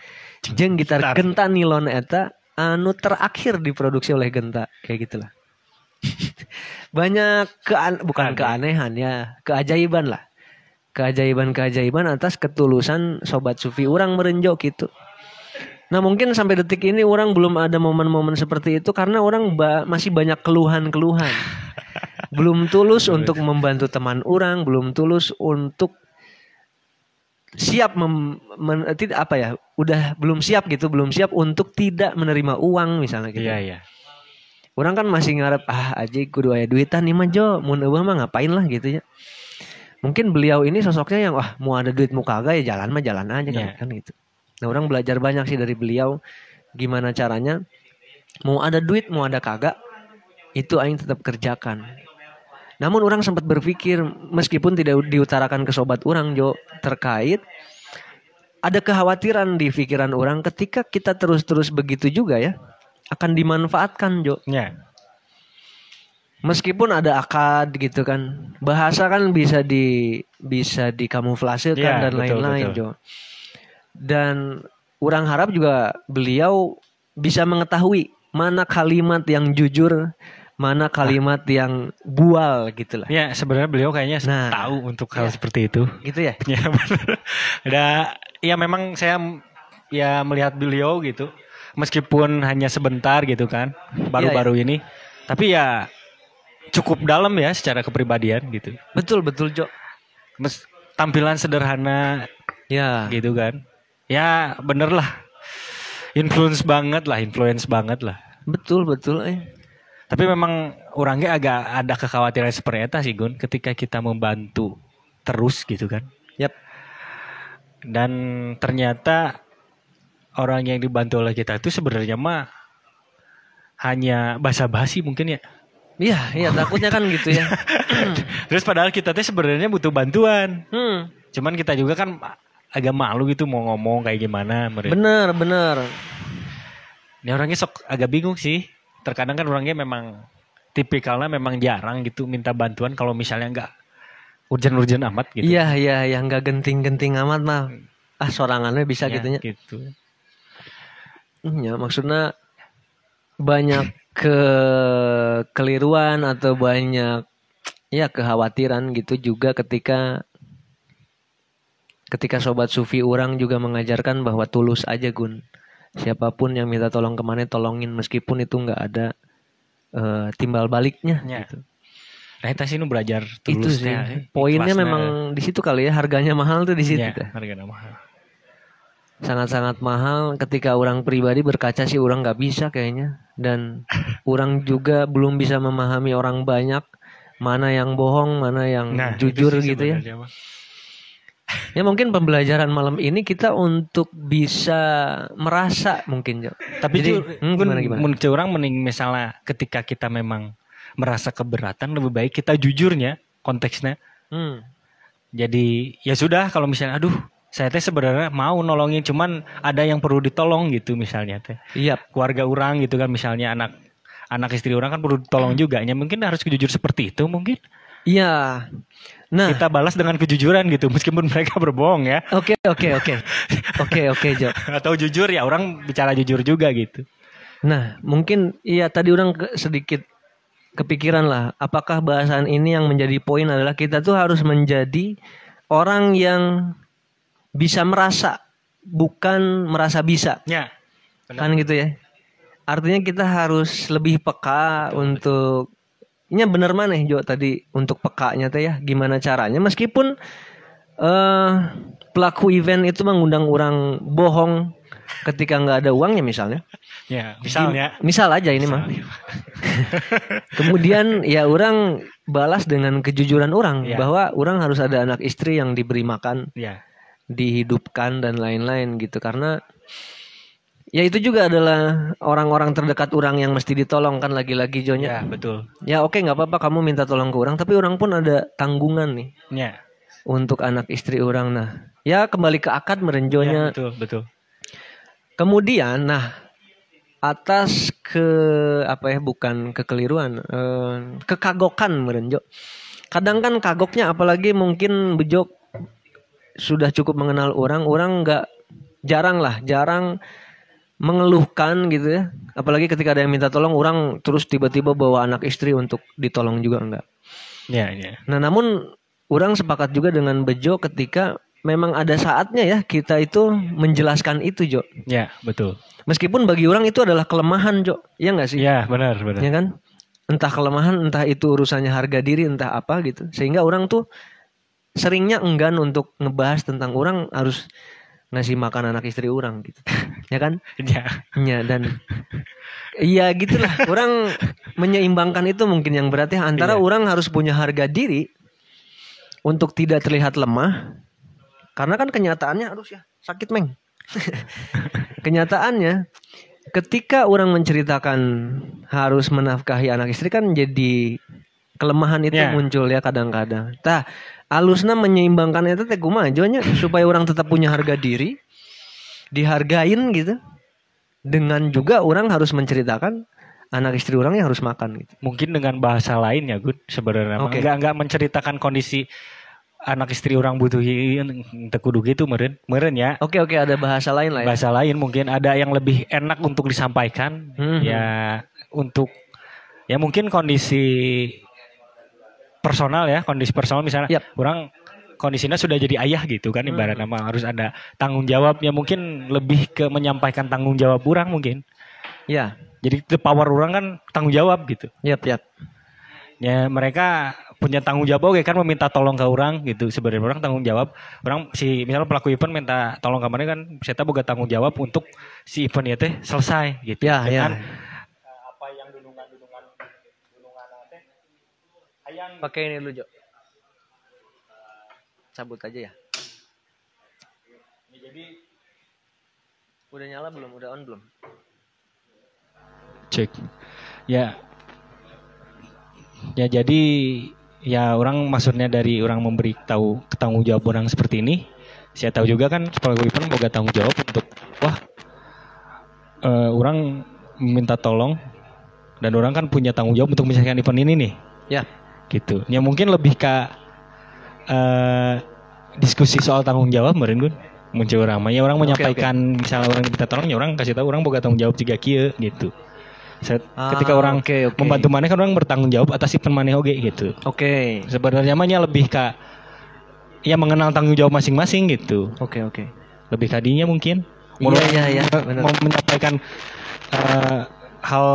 jeung gitar Gitar. genta nilon eta anu terakhir diproduksi oleh genta kayak gitulah banyak kean bukan Aneh. keanehan ya keajaiban lah keajaiban-keajaiban atas ketulusan sobat sufi orang merenjok gitu Nah mungkin sampai detik ini orang belum ada momen-momen seperti itu karena orang ba- masih banyak keluhan-keluhan. belum tulus untuk membantu teman orang, belum tulus untuk siap mem, men- tidak apa ya, udah belum siap gitu, belum siap untuk tidak menerima uang misalnya gitu. Iya iya. Orang kan masih ngarep ah aja kudu aya duitan nih mah Jo, mun eueuh mah ngapain lah gitu ya. Mungkin beliau ini sosoknya yang wah mau ada duit mau kagak ya jalan mah jalan aja kan, Iya. kan gitu. Nah, orang belajar banyak sih dari beliau gimana caranya mau ada duit mau ada kagak itu aing tetap kerjakan. Namun orang sempat berpikir meskipun tidak diutarakan ke sobat orang Jo terkait ada kekhawatiran di pikiran orang ketika kita terus-terus begitu juga ya akan dimanfaatkan Jo. Iya. Meskipun ada akad gitu kan, bahasa kan bisa di bisa dikamuflase kan Iya, dan lain-lain. Jo. Dan orang harap juga beliau bisa mengetahui mana kalimat yang jujur, mana kalimat yang bual gitu lah. Ya sebenarnya beliau kayaknya Nah. tahu untuk hal Iya. seperti itu. Gitu ya? Ya benar. Ada ya memang saya ya melihat beliau gitu. Meskipun hanya sebentar gitu kan, baru-baru Iya, ini. Tapi ya cukup dalam ya secara kepribadian gitu. Betul betul Jo. Mes, tampilan sederhana Ya. gitu kan. Ya bener lah. Influence banget lah, influence banget lah. Betul betul eh. Tapi memang orangnya agak ada kekhawatiran seperti itu sih Gun ketika kita membantu terus gitu kan. Yap. Dan ternyata orang yang dibantu oleh kita itu sebenarnya mah hanya basa-basi mungkin ya. Iya, iya takutnya kan gitu ya. Terus padahal kita tuh sebenarnya butuh bantuan. Hmm. Cuman kita juga kan agak malu gitu mau ngomong kayak gimana. Mere- Bener bener. Ini orangnya sok agak bingung sih. Terkadang kan orangnya memang tipikalnya memang jarang gitu minta bantuan kalau misalnya nggak urgent-urgent amat gitu. Iya iya yang nggak genting-genting amat mah. Ah sorangannya bisa Ya, gitunya. gitu. Ya maksudnya banyak ke keliruan atau banyak ya kekhawatiran gitu juga ketika ketika sobat sufi orang juga mengajarkan bahwa tulus aja gun siapa pun yang minta tolong ke mana tolongin meskipun itu nggak ada eh, timbal baliknya Ya. gitu. Nah, kita sih nu belajar itu tulus sih teh, eh, poinnya memang di situ kali ya harganya mahal tuh di situ ya, teh. harga mahal. sangat-sangat mahal ketika orang pribadi berkaca sih orang nggak bisa kayaknya dan orang juga belum bisa memahami orang banyak mana yang bohong mana yang Nah, itu jujur sih gitu ya. Ya mungkin pembelajaran malam ini kita untuk bisa merasa mungkin Jo. Tapi Jadi, Ju, hmm, gimana, gimana? menurut orang mending misalnya ketika kita memang merasa keberatan lebih baik kita jujurnya konteksnya. Hmm. Jadi ya sudah kalau misalnya aduh saya teh sebenarnya mau nolongin cuman ada yang perlu ditolong gitu misalnya teh. iya Keluarga orang gitu kan misalnya anak anak istri orang kan perlu ditolong juga. Ya mungkin harus jujur seperti itu mungkin. iya nah Kita balas dengan kejujuran gitu meskipun mereka berbohong ya. oke oke oke oke oke Jo Atau jujur ya orang bicara jujur juga gitu. Nah, mungkin iya tadi orang ke- sedikit kepikiran lah. Apakah bahasan ini yang menjadi poin adalah kita tuh harus menjadi orang yang bisa merasa, bukan merasa bisa, Ya. kan gitu ya. Artinya kita harus lebih peka untuk ini bener mana Jo tadi untuk pekanya teh ya gimana caranya meskipun eh pelaku event itu mengundang orang bohong ketika nggak ada uangnya misalnya Ya, misalnya Misal aja ini mah. Kemudian ya orang balas dengan kejujuran orang Ya. bahwa orang harus ada anak istri yang diberi makan, ya. dihidupkan dan lain-lain gitu karena ya itu juga adalah orang-orang terdekat orang yang mesti ditolong kan lagi-lagi Jonya. Ya, betul. Ya oke nggak apa-apa kamu minta tolong ke orang tapi orang pun ada tanggungan nih Ya. untuk anak istri orang nah. Ya kembali ke akad Ya, merenjonya betul, betul. Kemudian, nah atas ke apa ya bukan kekeliruan, eh, kekagokan merenjo. Kadang kan kagoknya apalagi mungkin bejok sudah cukup mengenal orang, orang nggak jarang lah, jarang mengeluhkan gitu ya. Apalagi ketika ada yang minta tolong, orang terus tiba-tiba bawa anak istri untuk ditolong juga enggak. Ya, ya. Nah, namun orang sepakat juga dengan Bejo ketika memang ada saatnya ya kita itu menjelaskan itu, Jo. Ya, betul. Meskipun bagi orang itu adalah kelemahan, Jo. Ya nggak sih? Ya, benar, benar. Ya kan? Entah kelemahan, entah itu urusannya harga diri, entah apa gitu. Sehingga orang tuh seringnya enggan untuk ngebahas tentang orang harus ngasih makan anak istri orang gitu. ya kan? Ya. Ya dan Iya gitulah. Orang menyeimbangkan itu mungkin yang berarti antara Iya. orang harus punya harga diri untuk tidak terlihat lemah. Karena kan kenyataannya harus ya sakit meng. kenyataannya ketika orang menceritakan harus menafkahi anak istri kan jadi kelemahan itu Ya. muncul ya kadang-kadang. Tah, alusna menyeimbangkan itu teh kumaha nya supaya orang tetap punya harga diri, dihargain gitu. Dengan juga orang harus menceritakan anak istri orang yang harus makan gitu. Mungkin dengan bahasa lain ya, Gun. Sebenarnya Oke. enggak enggak menceritakan kondisi anak istri orang butuhin tekudu gitu meren meren ya Oke oke ada bahasa lain lah ya. bahasa lain mungkin ada yang lebih enak untuk disampaikan Mhm. ya untuk ya mungkin kondisi personal ya kondisi personal. Misalnya Yap. orang kondisinya sudah jadi ayah gitu kan ibarat Mhm. nama harus ada tanggung jawab ya mungkin lebih ke menyampaikan tanggung jawab orang mungkin. Ya, jadi the power orang kan tanggung jawab gitu. Yap yap. ya mereka punya tanggung jawab. Oke kan meminta tolong ke orang gitu. Sebenarnya orang tanggung jawab. Orang si misalnya pelaku event minta tolong ke mana kan saya boga tanggung jawab untuk si event ya teh selesai gitu Ya ya. Dengan, eh, apa yang dulungan dulungan dulungan teh hayang Pakai ini dulu Jo. Cabut aja ya. jadi Udah nyala belum? Udah on belum? cek ya ya jadi ya orang maksudnya dari orang memberi tahu tanggung jawab orang seperti ini saya tahu juga kan pelaku event boga tanggung jawab untuk wah eh, orang minta tolong dan orang kan punya tanggung jawab untuk menyelesaikan event ini nih Ya. Gitu. Ya mungkin lebih ke eh, diskusi soal tanggung jawab meren gun. Muncul ramai. Ya orang Oke, menyampaikan misalnya orang minta tolong ya orang kasih tahu orang boga tanggung jawab jika kia gitu. Set- ketika Ah, orang oke, oke. membantu mana kan orang bertanggung jawab atas event mana oge gitu. Oke. sebenarnya mahnya lebih ke ya mengenal tanggung jawab masing-masing gitu. Oke oke. lebih kadinya mungkin. Iya, Mau- iya, iya, mau menyampaikan eh, hal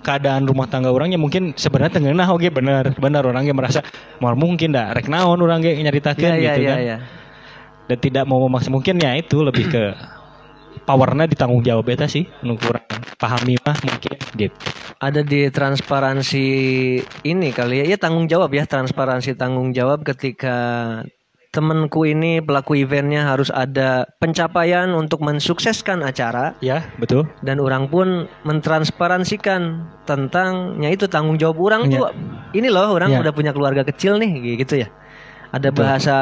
keadaan rumah tangga orangnya mungkin sebenarnya tengah oke benar benar orangnya merasa mau mungkin dah rek naon orang ge nyaritakeun Iya iya gitu iya kan iya. dan tidak mau memaksa mungkin ya itu lebih ke powernya ditanggung jawab eta sih kurang pahami mah mungkin gitu Ada di transparansi ini kali ya. Ya tanggung jawab ya, transparansi tanggung jawab ketika temanku ini pelaku eventnya harus ada pencapaian untuk mensukseskan acara. Ya betul. Dan orang pun mentransparansikan tentangnya itu tanggung jawab orang tuh ini loh orang Ya. udah punya keluarga kecil nih gitu ya. Ada Betul. bahasa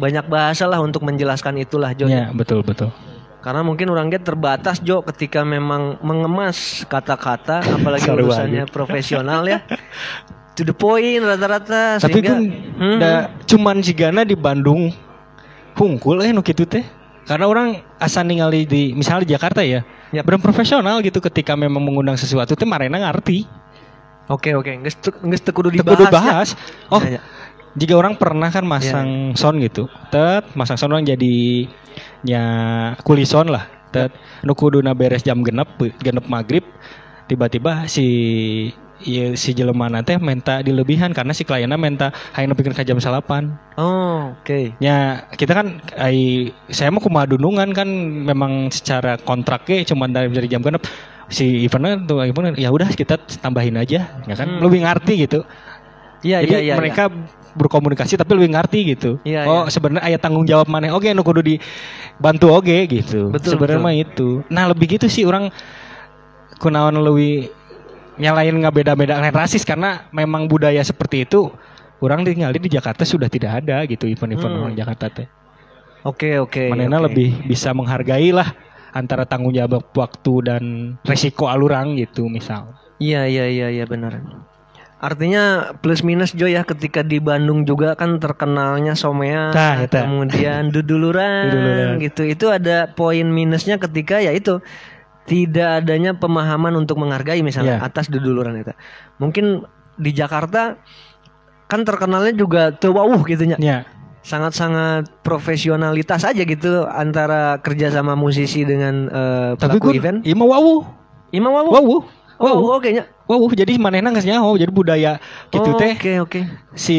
banyak bahasa lah untuk menjelaskan itulah Jo. Ya betul betul. Karena mungkin orang dia terbatas Jo ketika memang mengemas kata-kata apalagi urusannya profesional ya to the point rata-rata tapi sehingga kan Hmm. da, cuman sigana di Bandung hungkul eh nu kitu teh karena orang asa ningali di misalnya di Jakarta ya Yap. belum profesional gitu ketika memang mengundang sesuatu teh marena ngerti oke oke nggak nggak kudu Teu dibahas ya. bahas oh Ya, ya. jika orang pernah kan masang sound gitu tet masang sound orang jadi nya kulison lah tet nu kuduna beres jam genep genep maghrib tiba-tiba si ieu si jelema teh minta dilebihan karena si kliennya minta hayang nepikeun ka jam salapan oh oke. Ya kita kan ai saya mau kumaha dunungan kan memang secara kontraknya cuma dari dari jam genep si eventnya tuh event ya udah kita tambahin aja ya kan? Hmm. lebih ngerti gitu. Iya jadi iya iya mereka berkomunikasi tapi lebih ngerti gitu. Iya, oh iya. sebenarnya ayat tanggung jawab mana? Oke nu kudu dibantu oke gitu. Betul, sebenarnya mah itu. Nah lebih gitu sih orang kunaon lebih nyalain nggak beda-beda lain rasis karena memang budaya seperti itu orang tinggal di Jakarta sudah tidak ada gitu event-event Hmm. orang Jakarta teh Oke oke. Manena oke. lebih bisa menghargai lah antara tanggung jawab waktu dan resiko alurang gitu misal. Iya iya iya iya benar. Artinya plus minus Jo ya ketika di Bandung juga kan terkenalnya somea, Nah, kemudian duduluran, Duduluran. gitu. Itu ada poin minusnya ketika ya itu tidak adanya pemahaman untuk menghargai misalnya Ya. atas duduluran itu. Mungkin di Jakarta kan terkenalnya juga tewauh gitu. Ya. Sangat-sangat profesionalitas aja gitu antara kerja sama musisi dengan Tapi pelaku gue event. mah wawu. Imam Wawu. Wawu. Oh, Wawu. oke nya. Wawu jadi manehna geus nyaho jadi budaya gitu Oh, teh Oke, oke. si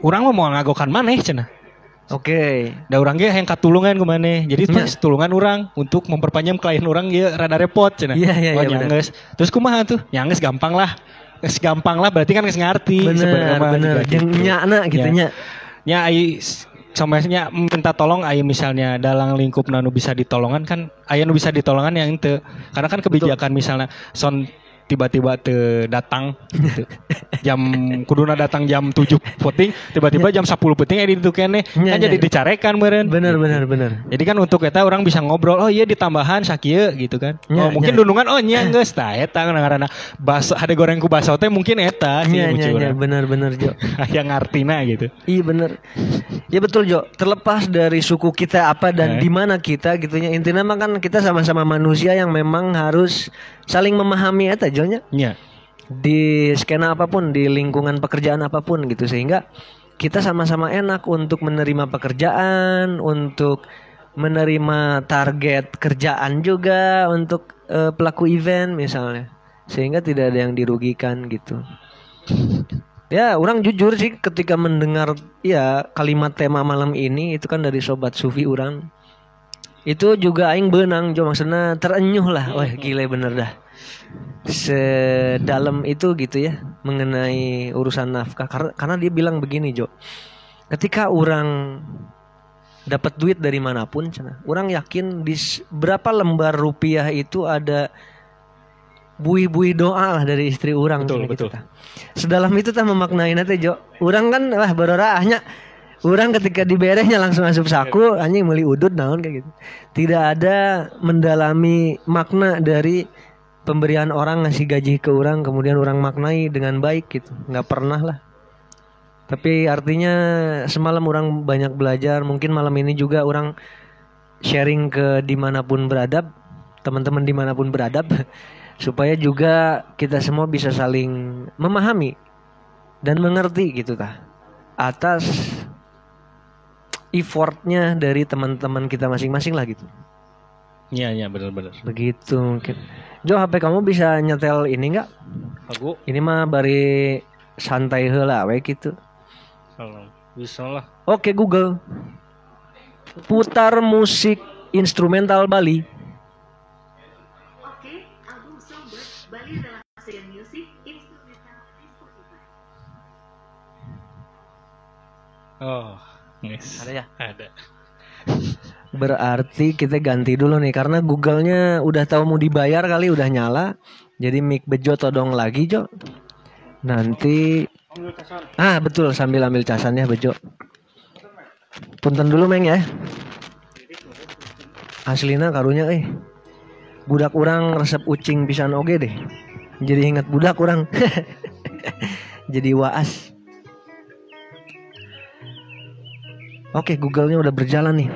urang mah mau ngagokan maneh cenah. Oke. Da urang ge hayang katulungan ku maneh. Jadi Nya. pas tulungan urang untuk memperpanjang klien urang ge rada repot cenah. Iya, iya, oh, iya, bener. Terus kumaha tuh? Nyangges gampang lah. Geus gampang lah berarti kan ngarti Bener, sebenarnya bener. juga Jeung gitu. nyana gitu Ya. nya. nya ai samanya minta tolong ai misalnya dalam lingkup nu bisa ditolongan kan aya nu bisa ditolongan yang itu karena kan kebijakan misalnya son tiba-tiba te datang gitu. jam kuduna datang jam 7 puting tiba-tiba jam 10 puting aya di ditu keneh Nya, kan nya. jadi dicarekan meureun Bener, bener, bener. jadi kan untuk eta orang bisa ngobrol oh iya ditambahan sakieu gitu kan Nya, oh mungkin nya. dundungan oh nya geus tah eta ngaranna baso ada goreng ku baso teh mungkin eta sih Iya, iya, muncul iya, bener, bener, Jo. yang ngartina gitu Iya bener. Ya betul Jo. Terlepas dari suku kita apa dan Eh. di mana kita gitunya intinya mah kan kita sama-sama manusia yang memang harus saling memahami eta Jo nya. nya Di skena apa pun, di lingkungan pekerjaan apa pun gitu sehingga kita sama-sama enak untuk menerima pekerjaan, untuk menerima target kerjaan juga untuk eh, pelaku event misalnya. Sehingga tidak ada yang dirugikan gitu. Ya, orang jujur sih ketika mendengar ya kalimat tema malam ini itu kan dari sobat Sufi orang. Itu juga aing benang jo maksudnya terenyuh lah. Wah, gile bener dah. Sedalam itu gitu ya mengenai urusan nafkah karena karena dia bilang begini, Jo. Ketika orang dapat duit dari mana pun, cenah, orang yakin di berapa lembar rupiah itu ada bui-bui doa lah dari istri orang Betul, gitu betul. tah. Sedalam itu tah memaknai nanti Jo. Orang kan wah berorahnya Orang ketika diberehnya langsung asup saku anjing meuli udut naon kayak gitu. Tidak ada mendalami makna dari pemberian orang ngasih gaji ke orang kemudian orang maknai dengan baik gitu. nggak pernah lah. Tapi artinya semalam orang banyak belajar. Mungkin malam ini juga orang sharing ke di mana pun beradab, teman-teman di mana pun beradab, supaya juga kita semua bisa saling memahami dan mengerti gitu tah atas effortnya dari teman-teman kita masing-masing lah gitu. nya nya bener-bener Begitu mungkin. Jo HP kamu bisa nyetel ini nggak? aku Ini mah bari santai heula we gitu. kalau bisa lah Oke Google. Putar musik instrumental Bali. Oke, album Songbird Bali Relaxation Music Instrumental Spotify. oh yes. Ada ya? ada Berarti kita ganti dulu nih karena Google-nya udah tahu mau dibayar kali udah nyala. Jadi mic Bejo todong lagi Jo. Nanti Ah betul sambil ambil casannya Bejo. Punten dulu Meng ya. Aslina karunya eh. Budak orang resep ucing pisan oge deh. Jadi ingat budak orang. Jadi waas. Oke, Google-nya udah berjalan nih.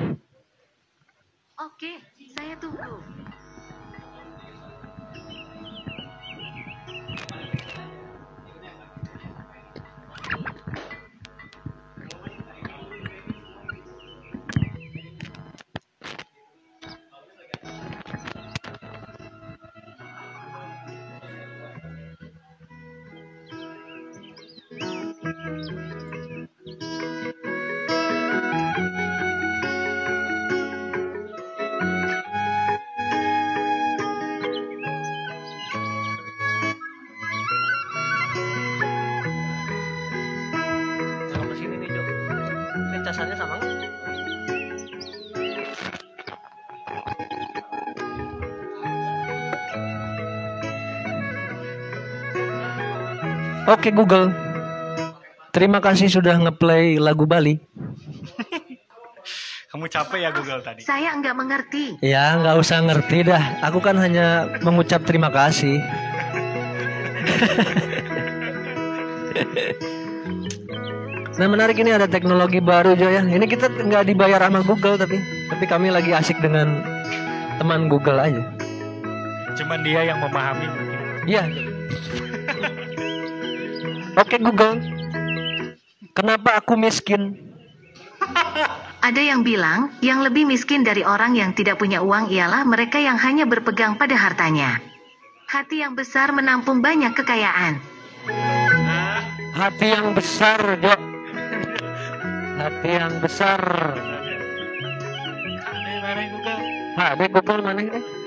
Oke Google. Terima kasih sudah ngeplay lagu Bali. kamu capek ya Google tadi Saya enggak mengerti. Ya nggak usah ngerti dah. Aku kan hanya mengucap terima kasih. Nah menarik ini ada teknologi baru Jo ya. Ini kita nggak dibayar sama Google tapi tapi kami lagi asik dengan teman Google aja. Cuman dia yang memahami mungkin. Iya. Oke Google, kenapa aku miskin? Ada yang bilang, yang lebih miskin dari orang yang tidak punya uang ialah mereka yang hanya berpegang pada hartanya. Hati yang besar menampung banyak kekayaan. Hati yang besar, Jo. Hati yang besar. Ada mana Google? Hah, di Google mana ini?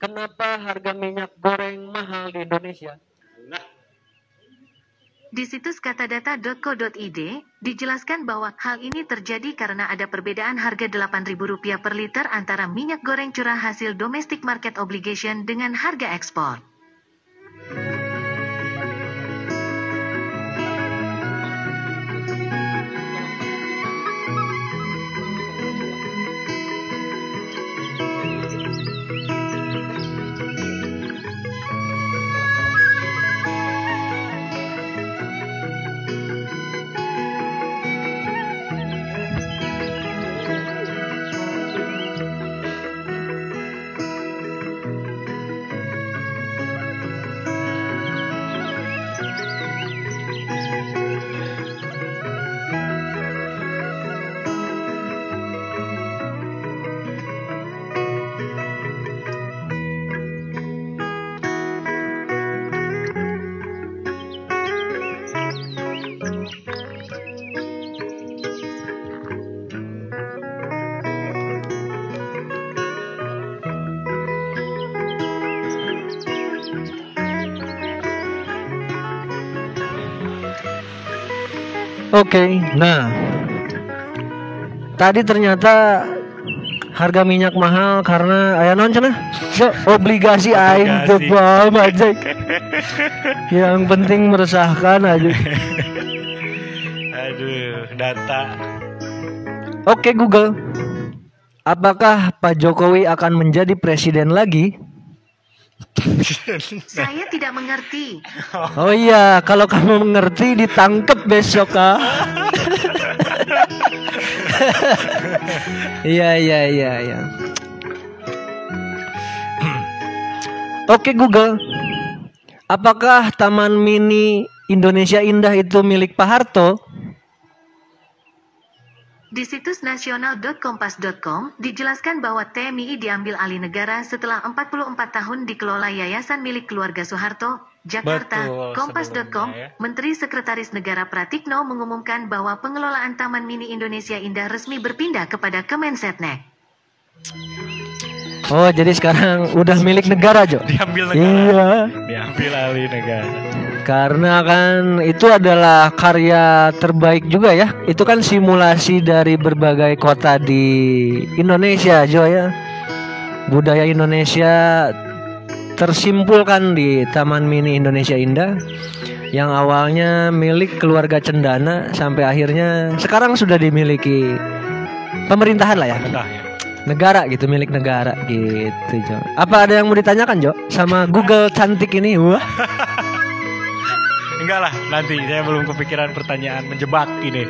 Kenapa harga minyak goreng mahal di Indonesia? Di situs katadata.co.id, dijelaskan bahwa hal ini terjadi karena ada perbedaan harga Rp8.000 per liter antara minyak goreng curah hasil domestic market obligation dengan harga ekspor. Oke, nah tadi ternyata harga minyak mahal karena ayah non cenah Jo, obligasi aing paham aja. Yang penting meresahkan aja. Aduh, data. Oke Google, apakah Pak Jokowi akan menjadi presiden lagi? Saya tidak mengerti. Oh iya, kalau kamu mengerti ditangkap besok ah. Iya iya iya iya. Oke Google, apakah Taman Mini Indonesia Indah itu milik Pak Harto? Di situs nasional.kompas.com dijelaskan bahwa TMI diambil alih negara setelah 44 tahun dikelola Yayasan milik keluarga Soeharto, Jakarta. Kompas.com, ya. Menteri Sekretaris Negara Pratikno mengumumkan bahwa pengelolaan Taman Mini Indonesia Indah resmi berpindah kepada Kemensetnek. Oh jadi sekarang udah milik negara Jo? Diambil negara. Iya. Diambil alih negara. Karena kan itu adalah karya terbaik juga ya. Itu kan simulasi dari berbagai kota di Indonesia, Jo ya. Budaya Indonesia tersimpulkan di Taman Mini Indonesia Indah yang awalnya milik keluarga Cendana sampai akhirnya sekarang sudah dimiliki pemerintahan lah ya. Ya. Negara gitu, milik negara gitu, Jo. Apa ada yang mau ditanyakan, Jo? Sama Google cantik ini? Wah. Enggak lah, nanti saya belum kepikiran pertanyaan menjebak ini.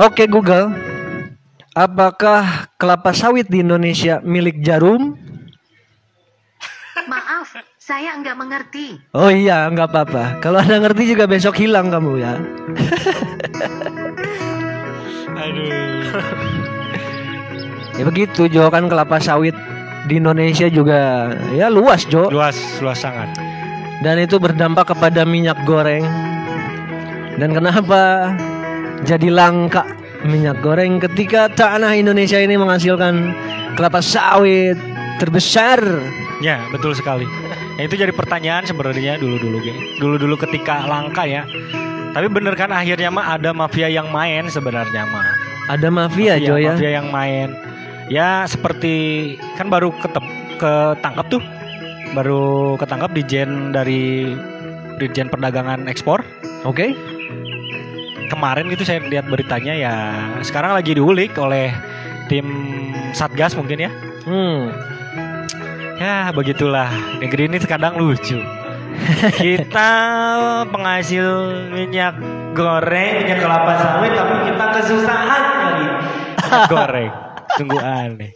Oke Google, apakah kelapa sawit di Indonesia milik Jarum? Maaf, saya enggak mengerti. Oh iya, nggak apa-apa. Kalau ada ngerti juga besok hilang kamu ya. Aduh. Ya begitu Jo kan kelapa sawit di Indonesia juga ya luas Jo. Luas, luas sangat. Dan itu berdampak kepada minyak goreng. Dan kenapa jadi langka minyak goreng ketika tanah Indonesia ini menghasilkan kelapa sawit terbesar? Ya, betul sekali. Ya, itu jadi pertanyaan sebenarnya dulu-dulu. Dulu-dulu ketika langka ya. Tapi bener kan akhirnya mah ada mafia yang main sebenarnya mah. Ada mafia Jo ya. Mafia yang main. Ya seperti kan baru ketep, ketangkap tuh. Baru ketangkap di Jen dari Dirjen Perdagangan Ekspor. Oke. kemarin gitu saya lihat beritanya ya sekarang lagi diulik oleh tim Satgas mungkin ya. Hmm. Ya begitulah negeri ini terkadang lucu. kita penghasil minyak goreng, minyak kelapa sawit, tapi kita kesusahan lagi minyak goreng. Sungguh aneh.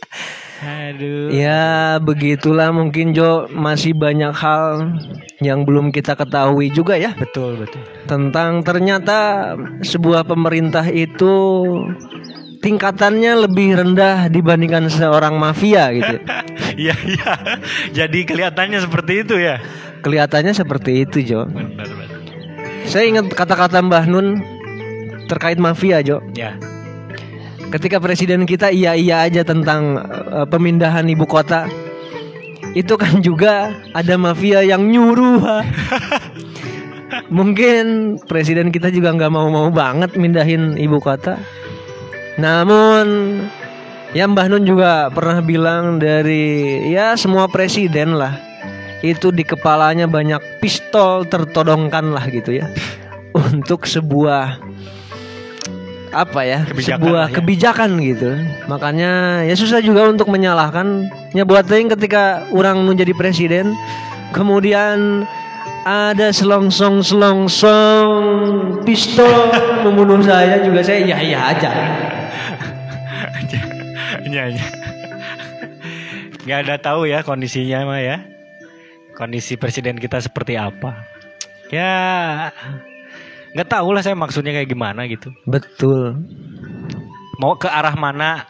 Aduh. Ya begitulah mungkin Jo masih banyak hal yang belum kita ketahui juga ya Betul betul. tentang ternyata sebuah pemerintah itu tingkatannya lebih rendah dibandingkan seorang mafia gitu. Iya iya. Jadi kelihatannya seperti itu ya. Kelihatannya seperti itu Jo. Benar benar. Saya ingat kata-kata Mbah Nun terkait mafia Jo. Ya. Ketika presiden kita iya-iya aja tentang eh, pemindahan ibu kota, itu kan juga ada mafia yang nyuruh. Mungkin presiden kita juga nggak mau-mau banget mindahin ibu kota. Namun ya Mbah Nun juga pernah bilang dari ya semua presiden lah itu di kepalanya banyak pistol tertodongkan lah gitu ya untuk sebuah apa ya Kebijakan sebuah ya. kebijakan gitu makanya ya susah juga untuk menyalahkan ya buat ting ketika orang menjadi presiden kemudian ada selongsong selongsong pistol membunuh saya juga saya iya iya aja Iya iya. Nggak ada tahu ya kondisinya mah ya. Kondisi presiden kita seperti apa. Ya nggak tahu lah saya maksudnya kayak gimana gitu. betul Mau ke arah mana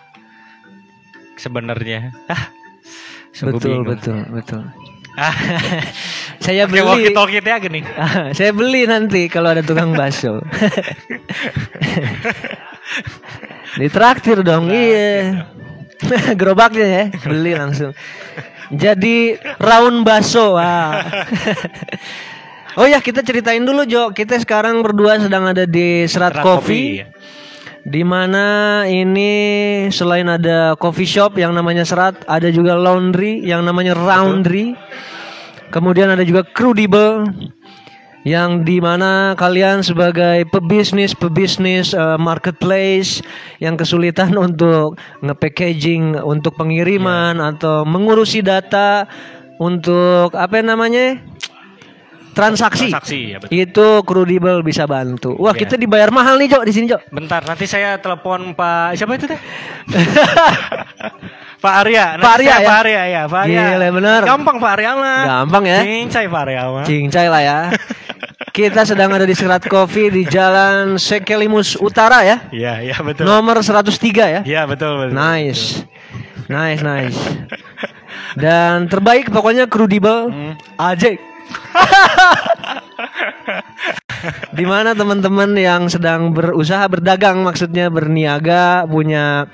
sebenarnya? Ah, sungguh betul bingung. betul betul Ah, saya Oke, beli walkie talkie gini. Ah, saya beli nanti kalau ada tukang bakso. Ditraktir dong, iya. Gerobaknya ya, beli langsung. Jadi round bakso. Wah. Oh ya, kita ceritain dulu Jo. Kita sekarang berdua sedang ada di Serat Serat Coffee. Kopi. Di mana ini selain ada coffee shop yang namanya Serat, ada juga laundry yang namanya Roundry. Kemudian ada juga Crudible yang di mana kalian sebagai pebisnis pebisnis eh, marketplace yang kesulitan untuk nge-packaging untuk pengiriman atau mengurusi data untuk apa namanya transaksi, Transaksi ya betul. itu Crudible bisa bantu. Wah, Ya. kita dibayar mahal nih, Jo, di sini, Jo. Bentar, nanti saya telepon Pak siapa itu teh? Pak Arya. Pak Arya ya? Pak Arya ya, Pak Arya. Gila, bener. Gampang Pak Arya mah. Gampang ya. Cincai Pak Arya mah. Cincai lah ya. Kita sedang ada di Serat Coffee di Jalan Sekelimus Utara ya. Iya, iya betul. Nomor 103 ya. Iya, betul betul. Nice. Nice, nice. Dan terbaik pokoknya Crudible Hmm. Ajek. di mana teman-teman yang sedang berusaha berdagang maksudnya berniaga punya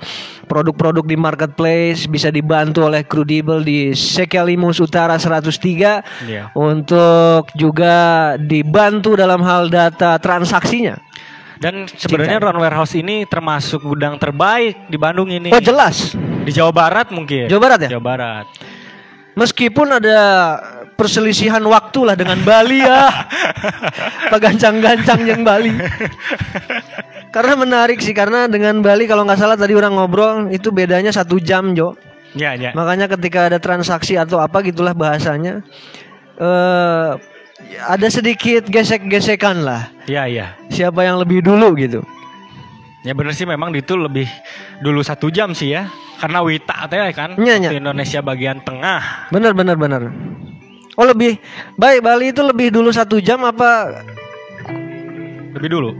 produk-produk di marketplace bisa dibantu oleh Crudible di Sekelimus Utara 103 Iya. untuk juga dibantu dalam hal data transaksinya. Dan sebenarnya Ron Warehouse ini termasuk gudang terbaik di Bandung ini. Oh jelas. Di Jawa Barat mungkin. Jawa Barat ya? Jawa Barat. Meskipun ada perselisihan waktu lah dengan Bali ya. Pagancang-gancang yang Bali. Karena menarik sih karena dengan Bali kalau nggak salah tadi orang ngobrol itu bedanya satu jam Jo. Iya, iya. Makanya ketika ada transaksi atau apa gitulah bahasanya, eh ada sedikit gesek-gesekan lah. Iya, iya. Siapa yang lebih dulu gitu. Ya bener sih memang itu lebih dulu satu jam sih ya. Karena Wita teh kan Iya, iya. waktu Indonesia bagian tengah. Bener bener bener. Oh lebih baik Bali itu lebih dulu satu jam apa? Lebih dulu.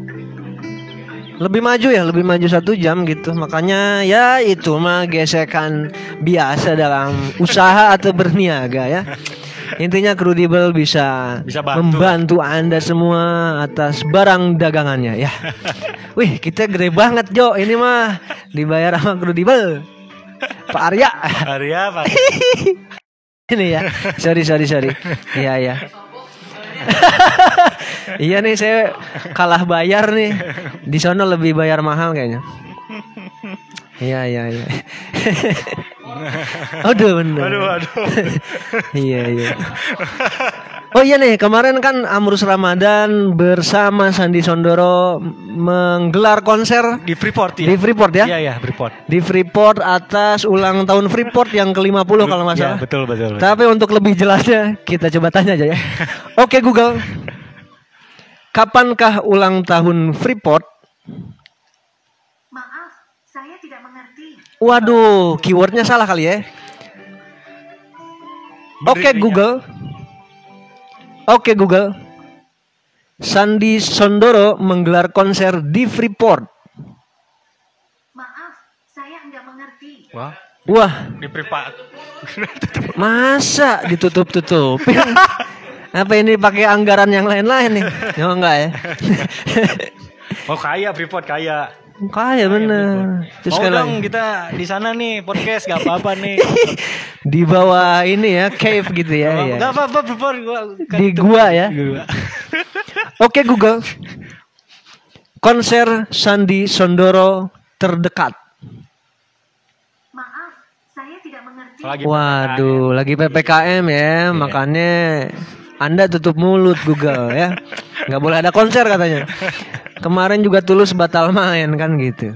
lebih maju ya lebih maju satu jam gitu. Makanya ya itu mah gesekan biasa dalam usaha atau berniaga ya. Intinya Crudible bisa, Bisa bantu. membantu anda semua atas barang dagangannya ya. Wih kita gede banget Jo. Ini mah dibayar sama Crudible Pak Arya. Arya Pak. ini ya. Sorry sorry sorry. Iya iya. Iya nih saya kalah bayar nih. Di sono lebih bayar mahal kayaknya iya iya iya aduh bener Aduh, aduh. iya iya Oh iya nih, kemarin kan Amrus Ramadan bersama Sandi Sondoro menggelar konser Di Freeport ya. di Freeport ya. Iya ya Freeport. Di Freeport atas ulang tahun Freeport yang ke-50 kalau nggak Iya, salah. betul betul. betul. Tapi untuk lebih jelasnya kita coba tanya aja ya. Oke Google. Kapankah ulang tahun Freeport? Maaf, saya tidak mengerti. Waduh, keywordnya salah kali ya. Oke Bener, Google. Oke Google. Sandi Sondoro menggelar konser di Freeport. Maaf, saya enggak mengerti. Wah, Wah, di Freeport. masa ditutup-tutupin? Apa ini pakai anggaran yang lain-lain nih? Ya enggak ya. oh kaya Freeport kaya. Kaya bener. Terus Mau sekali dong lagi. kita di sana nih podcast gak apa-apa nih. di bawah ini ya, cave gitu ya. ya. Gak apa-apa Freeport gua. kan Di itu- gua ya. Di gua. Oke Google. Konser Sandi Sondoro terdekat. Maaf, saya tidak mengerti. Lagi Waduh, lagi PPKM ya, makanya Anda tutup mulut Google ya. Nggak boleh ada konser katanya. Kemarin juga Tulus batal main kan gitu.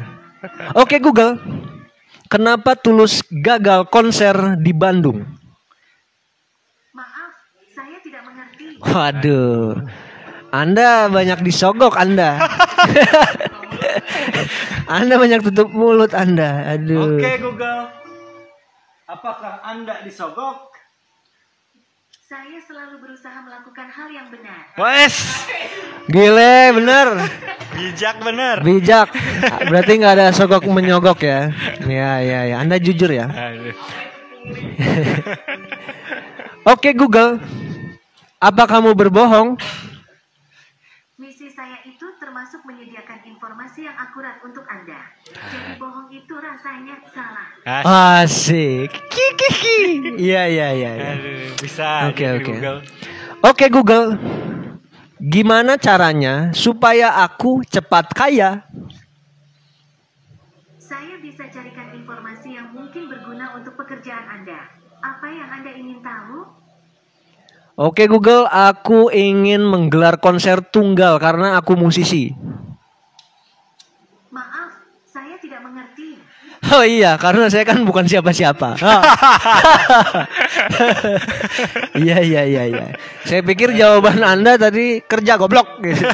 Oke Google. Kenapa Tulus gagal konser di Bandung? Maaf, saya tidak mengerti. Waduh. Anda banyak disogok Anda. anda banyak tutup mulut Anda. Aduh. Oke Google. Apakah Anda disogok? Saya selalu berusaha melakukan hal yang benar. Wes, Gile, bener. bijak bener. Bijak. Berarti nggak ada sogok menyogok ya. Ya, ya, ya. Anda jujur ya. Oke Google. Apa kamu berbohong? Termasuk menyediakan informasi yang akurat untuk Anda. Jadi bohong itu rasanya salah. Ah, Asik. Kiki. Iya, iya, iya. iya. Aduh, bisa. Oke, di oke. Google. Oke Google. Gimana caranya supaya aku cepat kaya? Saya bisa carikan informasi yang mungkin berguna untuk pekerjaan Anda. Apa yang Anda ingin tahu? Oke Google, aku ingin menggelar konser tunggal karena aku musisi. Maaf, saya tidak mengerti. Oh iya, karena saya kan bukan siapa-siapa. Ah. Iya iya iya iya. Saya pikir jawaban Anda tadi kerja goblok gitu.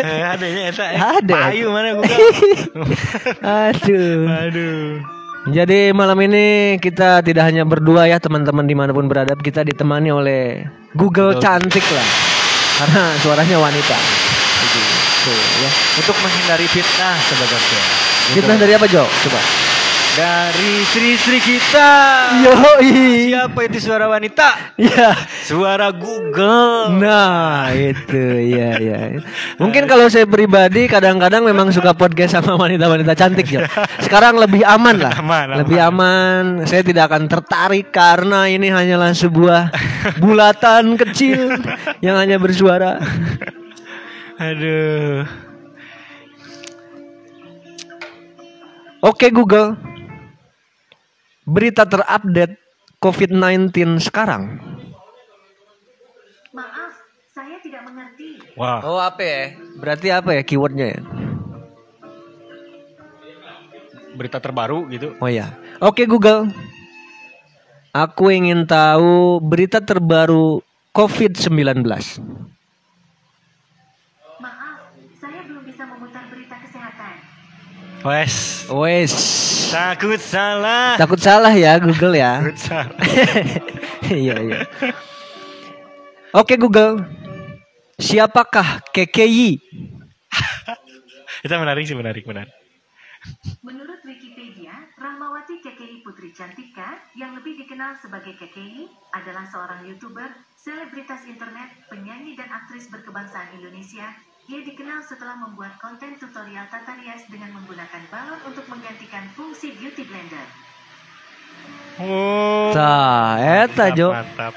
Eh, ada ini eta. eh. Ada. Payu mana Google? Aduh. Aduh. Jadi malam ini kita tidak hanya berdua ya teman-teman di mana pun berada kita ditemani oleh Google cantik lah karena suaranya wanita. Tuh, ya. Untuk menghindari fitnah sebenarnya. Fitnah dari apa Jo? Coba. Dari istri-istri kita. Yoi. Siapa itu suara wanita? Ya. Suara Google. Nah itu ya ya. Mungkin kalau saya pribadi kadang-kadang memang suka podcast sama wanita-wanita cantik ya. Sekarang lebih aman lah. Aman, aman. Lebih aman. Saya tidak akan tertarik karena ini hanyalah sebuah bulatan kecil yang hanya bersuara. Aduh. Oke Google. Berita terupdate COVID-19 sekarang. Maaf, saya tidak mengerti. Wah. Oh apa ya? Berarti apa ya keywordnya ya? Berita terbaru gitu. Oh ya. Oke Google. Aku ingin tahu berita terbaru COVID-19. Maaf, saya belum bisa memutar berita kesehatan. Wes. Wes. Takut salah. Takut salah ya Google ya. Takut salah. Iya iya. Oke Google. Siapakah KKI? Itu menarik sih menarik menarik. Menurut Wikipedia, Rahmawati KKI Putri Cantika, yang lebih dikenal sebagai KKI, adalah seorang YouTuber, selebritas internet, penyanyi dan aktris berkebangsaan Indonesia. Ia dikenal setelah membuat konten tutorial tata rias dengan menggunakan balon untuk menggantikan fungsi beauty blender. Oh. Tah, eta Jo. Mantap.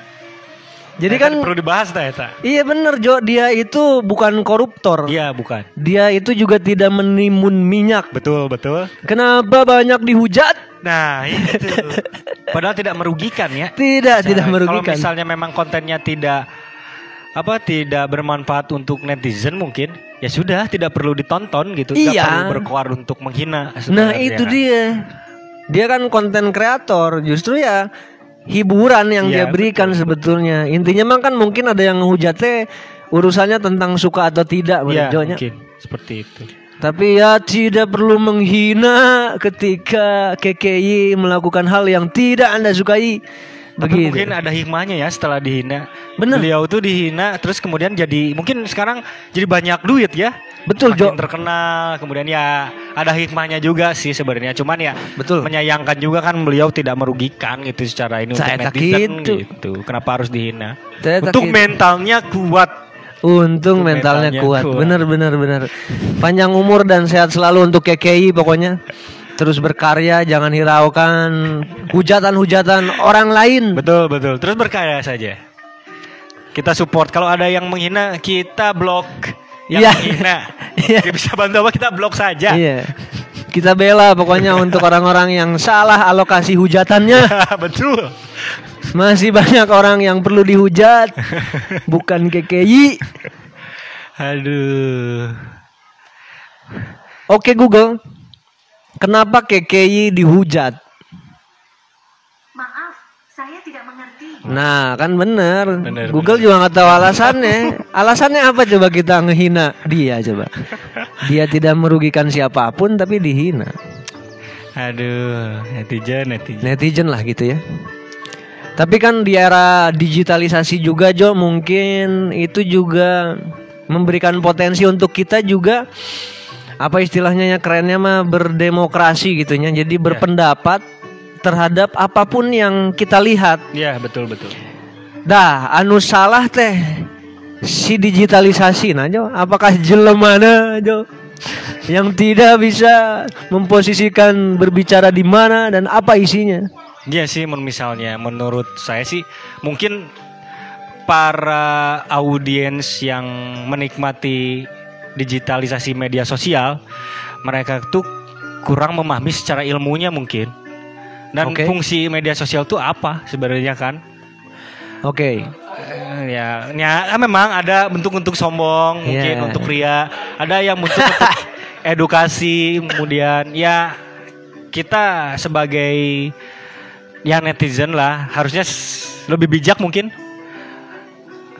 Jadi Eta kan perlu dibahas dah eta. iya bener Jo, dia itu bukan koruptor. Iya, bukan. Dia itu juga tidak menimbun minyak. Betul, betul. Kenapa banyak dihujat? Nah, itu. Padahal tidak merugikan ya. Tidak, tidak Nah, merugikan. Kalau misalnya memang kontennya tidak apa tidak bermanfaat untuk netizen mungkin ya sudah tidak perlu ditonton gitu Iya. perlu berkoar untuk menghina Nah, sebenarnya. itu dia. Dia kan konten kreator, justru ya hiburan yang dia Iya, berikan sebetulnya. Intinya mah kan mungkin ada yang ngehujatnya urusannya tentang suka atau tidak menurut ya mungkin seperti itu Tapi ya tidak perlu menghina ketika KKI melakukan hal yang tidak Anda sukai. Tapi Begitu. mungkin ada hikmahnya ya setelah dihina Bener. beliau tuh dihina terus kemudian jadi mungkin sekarang jadi banyak duit ya Betul, Jo. Terkenal kemudian ya ada hikmahnya juga sih sebenarnya cuman ya Betul. menyayangkan juga kan beliau tidak merugikan gitu secara ini Saya untuk netizen gitu. gitu kenapa harus dihina Saya untuk mentalnya kuat Untung mentalnya, mentalnya kuat. kuat. Bener bener bener. Panjang umur dan sehat selalu untuk KKI pokoknya. Terus berkarya, jangan hiraukan hujatan-hujatan orang lain. betul betul terus berkarya saja kita support kalau ada yang menghina kita blok yang Iya. menghina Iya. Dia bisa bantu apa kita blok saja Iya. Kita bela pokoknya untuk orang-orang yang salah alokasi hujatannya. betul Masih banyak orang yang perlu dihujat. Bukan KKI. aduh Oke Google. Kenapa KKI dihujat? Maaf, saya tidak mengerti. Nah kan bener, Bener, Google juga nggak tahu alasannya. Alasannya apa coba kita ngehina dia coba? Dia tidak merugikan siapa pun tapi dihina. Aduh netizen netizen. Netizen lah gitu ya. Tapi kan di era digitalisasi juga Jo Mungkin itu juga memberikan potensi untuk kita juga Apa istilahnya ya kerennya mah berdemokrasi gitu ya Jadi berpendapat terhadap apa pun yang kita lihat. Ya betul betul. Dah, anu salah teh si digitalisasi nah Jo. Apakah jelemana Jo? Yang tidak bisa memposisikan berbicara di mana dan apa isinya? Iya sih misalnya menurut saya sih mungkin para audiens yang menikmati digitalisasi media sosial mereka tuh kurang memahami secara ilmunya mungkin dan Oke. fungsi media sosial tuh apa sebenarnya kan Oke. Eh, ya, ya memang ada bentuk-bentuk sombong mungkin Iya. untuk pria ada yang bentuk untuk edukasi kemudian ya kita sebagai ya netizen lah harusnya lebih bijak mungkin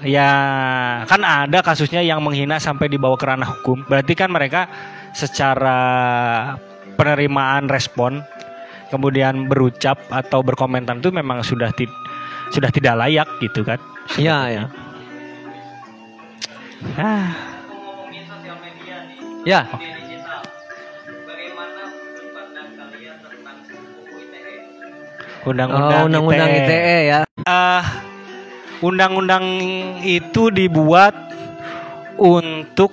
ya kan ada kasusnya yang menghina sampai dibawa ke ranah hukum berarti kan mereka secara penerimaan respon kemudian berucap atau berkomentar itu memang sudah ti- sudah tidak layak gitu kan Iya ya. ah Ya. undang-undang Oh, undang-undang ITE ya. Ah, undang-undang itu dibuat untuk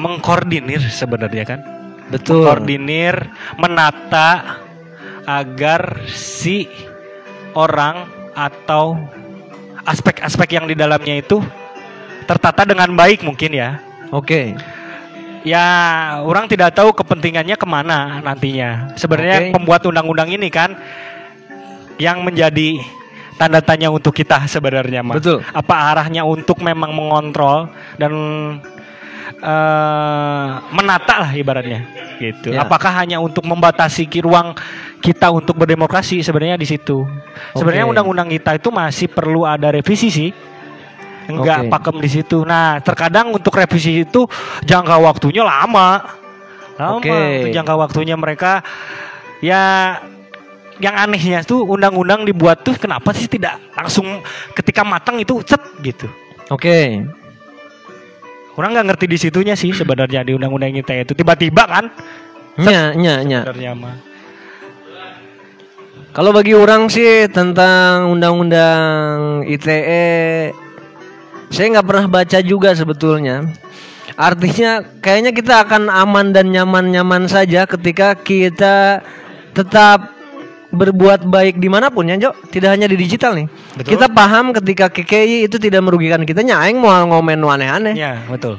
mengkoordinir sebenarnya kan Betul. koordinir menata agar si orang atau aspek-aspek yang di dalamnya itu tertata dengan baik mungkin ya Oke. ya orang tidak tahu kepentingannya ke mana nantinya sebenarnya Oke. pembuat undang-undang ini kan yang menjadi tanda tanya untuk kita sebenarnya Mas. Betul. apa arahnya untuk memang mengontrol dan eh, menata lah ibaratnya gitu Ya. apakah hanya untuk membatasi ruang kita untuk berdemokrasi sebenarnya di situ sebenarnya Oke. undang-undang kita itu masih perlu ada revisi sih enggak Oke. pakem di situ nah terkadang untuk revisi itu jangka waktunya lama lama itu jangka waktunya mereka ya yang anehnya tuh undang-undang dibuat tuh kenapa sih tidak langsung ketika matang itu cet gitu Oke. orang nggak ngerti di situnya sih sebenarnya di undang-undang ITE itu tiba-tiba kan Nya, nya, nya. sebenarnya mah Kalau bagi orang sih tentang undang-undang ITE, saya nggak pernah baca juga sebetulnya. Artinya kayaknya kita akan aman dan nyaman-nyaman saja ketika kita tetap berbuat baik di mana pun ya Jo tidak hanya di digital nih Betul. kita paham ketika KKI itu tidak merugikan kita nyaeng mau ngomen aneh-aneh Ya, betul.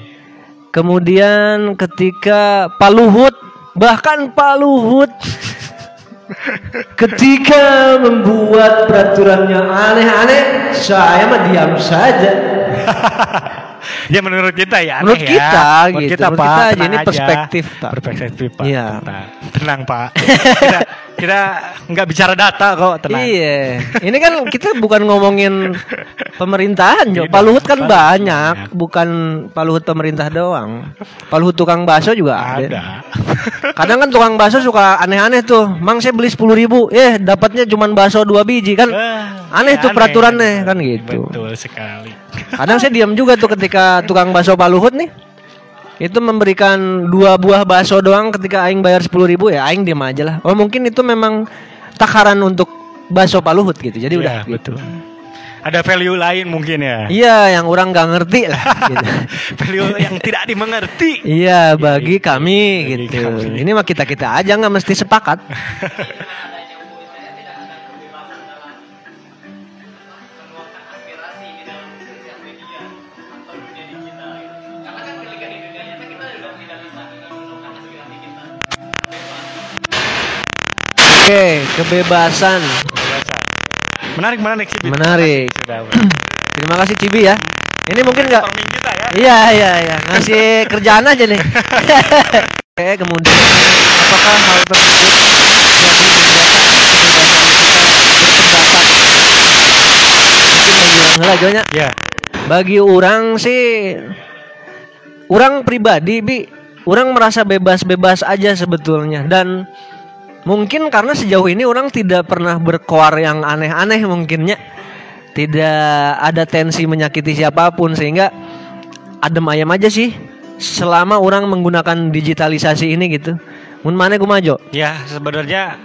kemudian ketika Pak Luhut bahkan Pak Luhut ketika membuat peraturannya aneh-aneh saya mah diam saja ya menurut kita ya aneh Menurut ya. kita Menurut gitu. kita Menurut Pak, kita tenang ini aja. perspektif, Pak. Perspektif Pak. Iya. Tenang, tenang Pak. kita kita nggak bicara data kok, tenang. Iya, ini kan kita bukan ngomongin pemerintahan, Jo. Pak Luhut kan banyak, bukan Pak Luhut pemerintah doang. Pak Luhut tukang bakso juga ada. Ada. Kadang kan tukang bakso suka aneh-aneh tuh. Mang saya beli sepuluh ribu, eh dapatnya cuma bakso dua biji kan. Aneh ya tuh peraturannya, kan gitu. Betul sekali. Kadang saya diam juga tuh ketika tukang bakso Pak Luhut nih itu memberikan dua buah bakso doang ketika aing bayar sepuluh ribu ya aing diam aja lah. Oh mungkin itu memang takaran untuk bakso Pak Luhut gitu. Jadi udah Iya, gitu. betul. Ada value lain mungkin ya. Iya, yang orang nggak ngerti lah. gitu. value yang tidak dimengerti. Iya, bagi kami Bagi gitu. kami. Ini mah kita kita aja nggak mesti sepakat. Oke, kebebasan. Menarik, menarik sih. Bit. Menarik. Sudah. Terima kasih Cibi ya. Ini mungkin nggak kita ya. Iya iya iya ngasih kerjaan aja nih. Oke kemudian apakah hal tersebut jadi membuat kebebasan berpendapat? Mungkin heula Jonya. Ya. Bagi orang sih orang pribadi bi orang merasa bebas-bebas aja sebetulnya dan mungkin karena sejauh ini orang tidak pernah berkoar yang aneh-aneh mungkinnya tidak ada tensi menyakiti siapa pun sehingga adem ayam aja sih selama orang menggunakan digitalisasi ini gitu. Mun mana kumajo? Ya, sebenarnya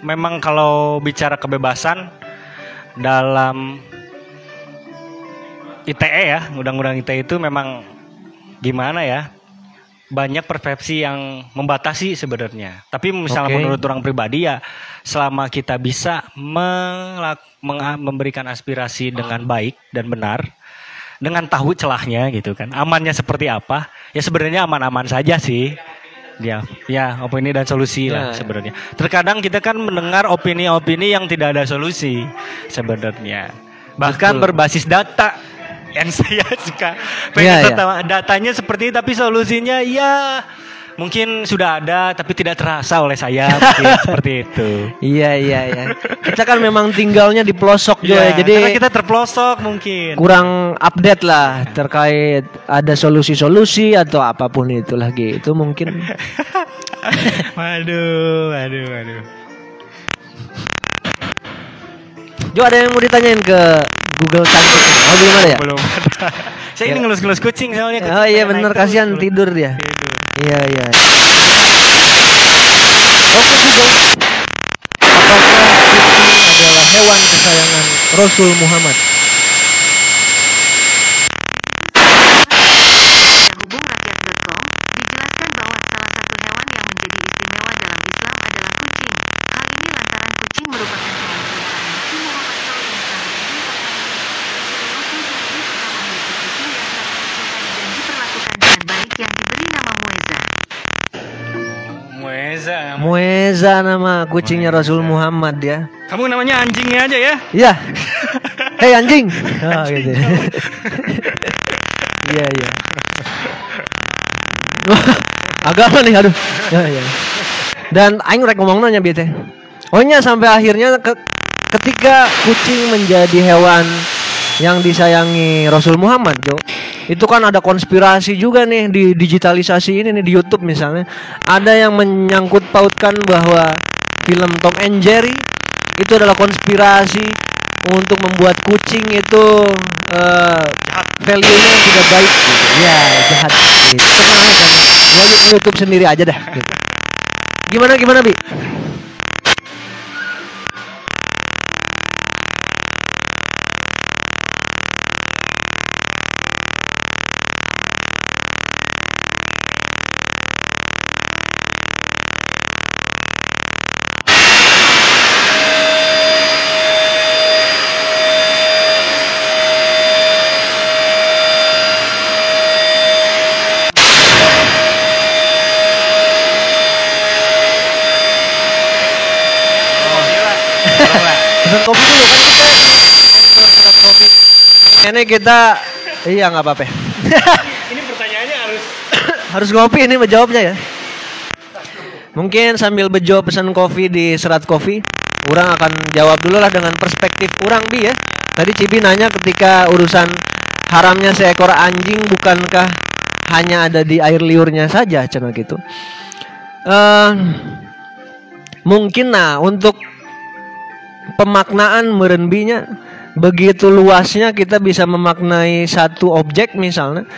memang kalau bicara kebebasan dalam ITE ya, undang-undang ITE itu memang gimana ya? Banyak persepsi yang membatasi sebenarnya. Tapi misalnya Oke. menurut orang pribadi ya, selama kita bisa melak- memberikan aspirasi dengan baik dan benar, dengan tahu celahnya gitu kan, amannya seperti apa, ya sebenarnya aman-aman saja sih. Ya, ya opini dan solusi lah Ya. sebenarnya. Terkadang kita kan mendengar opini-opini yang tidak ada solusi sebenarnya. Bahkan Betul. berbasis data yang saya suka pengen ya. data- datanya seperti ini, tapi solusinya ya mungkin sudah ada tapi tidak terasa oleh saya mungkin seperti itu. Iya iya iya. Kita kan memang tinggalnya di pelosok Jo ya. Ya, Jadi karena kita terpelosok mungkin. kurang update lah terkait ada solusi-solusi atau apa pun itulah gitu mungkin. Waduh, waduh, waduh. Jo ada yang mau ditanyain ke Google Cantik? Oh belum ada ya? Belum ada. Saya ini ngelus-ngelus kucing soalnya. kucing Oh iya bener kasihan tidur dia. Tidur. Iya iya. Oke Google. Apakah kucing adalah hewan kesayangan Rasul Muhammad? Mueza. Nama kucingnya Rasul Muhammad ya. Kamu namanya anjingnya aja ya? Iya. Hei anjing. Oh, gitu. Iya iya. Apa nih aduh. Ya, ya. Dan aing rek ngomong nanya bieu teh. Oh nya sampai akhirnya ke- ketika kucing menjadi hewan yang disayangi Rasul Muhammad, Jo. Itu kan ada konspirasi juga nih di digitalisasi ini nih di YouTube misalnya. Ada yang menyangkut pautkan bahwa film Tom and Jerry itu adalah konspirasi untuk membuat kucing itu eh, value-nya tidak baik gitu. Ya, jahat. Gitu. Tenang aja yuk- YouTube sendiri aja dah gitu. Gimana gimana, Bi? pesan kopi dulu kan kita serat kopi. Ini kita iya nggak apa-apa. Ini pertanyaannya harus Harus ngopi ini menjawabnya ya. Mungkin sambil bejo pesan kopi di serat kopi, orang akan jawab dulu lah dengan perspektif orang bi ya. Tadi Cibi nanya ketika urusan haramnya seekor anjing bukankah hanya ada di air liurnya saja cina gitu. Eh mungkin nah untuk pemaknaan merenbinya begitu luasnya kita bisa memaknai satu objek misalnya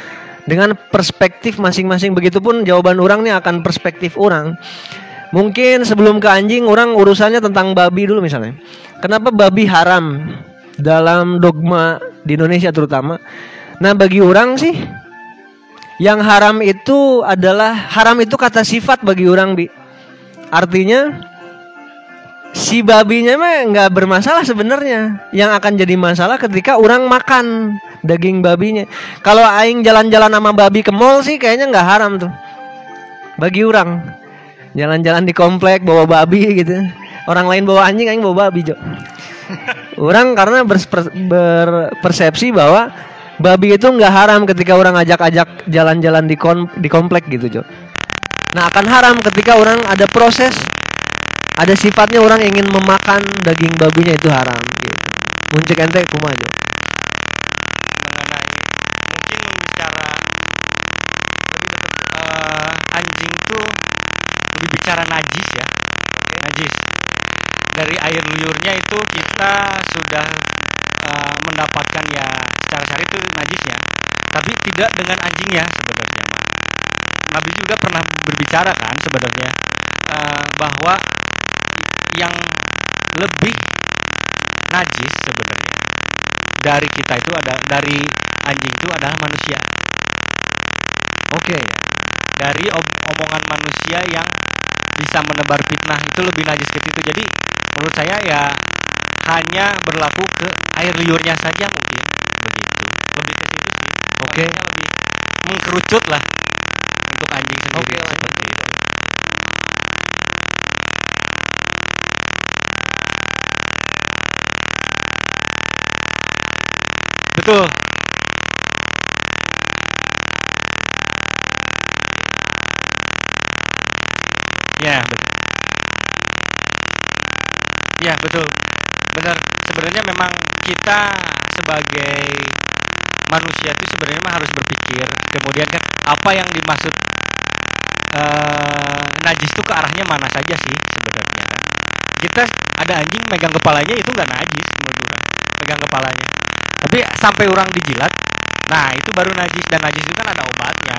dengan perspektif masing-masing. Begitupun jawaban orang nih akan perspektif orang. Mungkin sebelum ke anjing orang urusannya tentang babi dulu misalnya. Kenapa babi haram dalam dogma di Indonesia terutama? Nah bagi orang sih yang haram itu adalah haram itu kata sifat bagi orang bi. Artinya si babinya mah nggak bermasalah sebenarnya. Yang akan jadi masalah ketika orang makan daging babinya. Kalau aing jalan-jalan sama babi ke mall sih kayaknya nggak haram tuh. Bagi orang jalan-jalan di komplek bawa babi gitu. Orang lain bawa anjing, aing bawa babi, Jo. orang karena berpersepsi bahwa babi itu nggak haram ketika orang ajak-ajak jalan-jalan di kon- di komplek gitu, Jo. Nah, akan haram ketika orang ada proses ada sifatnya orang ingin memakan daging babinya itu haram gitu. Muncik ente Jo? mengenai mungkin bicara eh, anjing tuh lebih bicara najis ya najis dari air liurnya itu kita sudah eh, mendapatkan ya secara syari itu najis ya tapi tidak dengan anjingnya sebenarnya. Nabi juga pernah berbicara kan sebenarnya eh, bahwa yang lebih najis sebenarnya dari kita itu ada dari anjing itu adalah manusia. Oke. dari om- omongan manusia yang bisa menebar fitnah itu lebih najis ke situ. Jadi menurut saya ya hanya berlaku ke air liurnya saja mungkin. Begitu. Lebih ke situ sih Oke. Makanya lebih mengkerucut lah untuk anjing sendiri Oke, lanjut. seperti itu betul Ya, betul. Ya, betul. Benar. Sebenarnya memang kita sebagai manusia itu sebenarnya mah harus berpikir. Kemudian kan apa yang dimaksud eh najis itu ke arahnya mana saja sih sebenarnya kan. Kita ada anjing megang kepalanya itu nggak najis menurut orang. Pegang kepalanya. Tapi sampai orang dijilat, nah itu baru najis dan najis itu kan ada obatnya.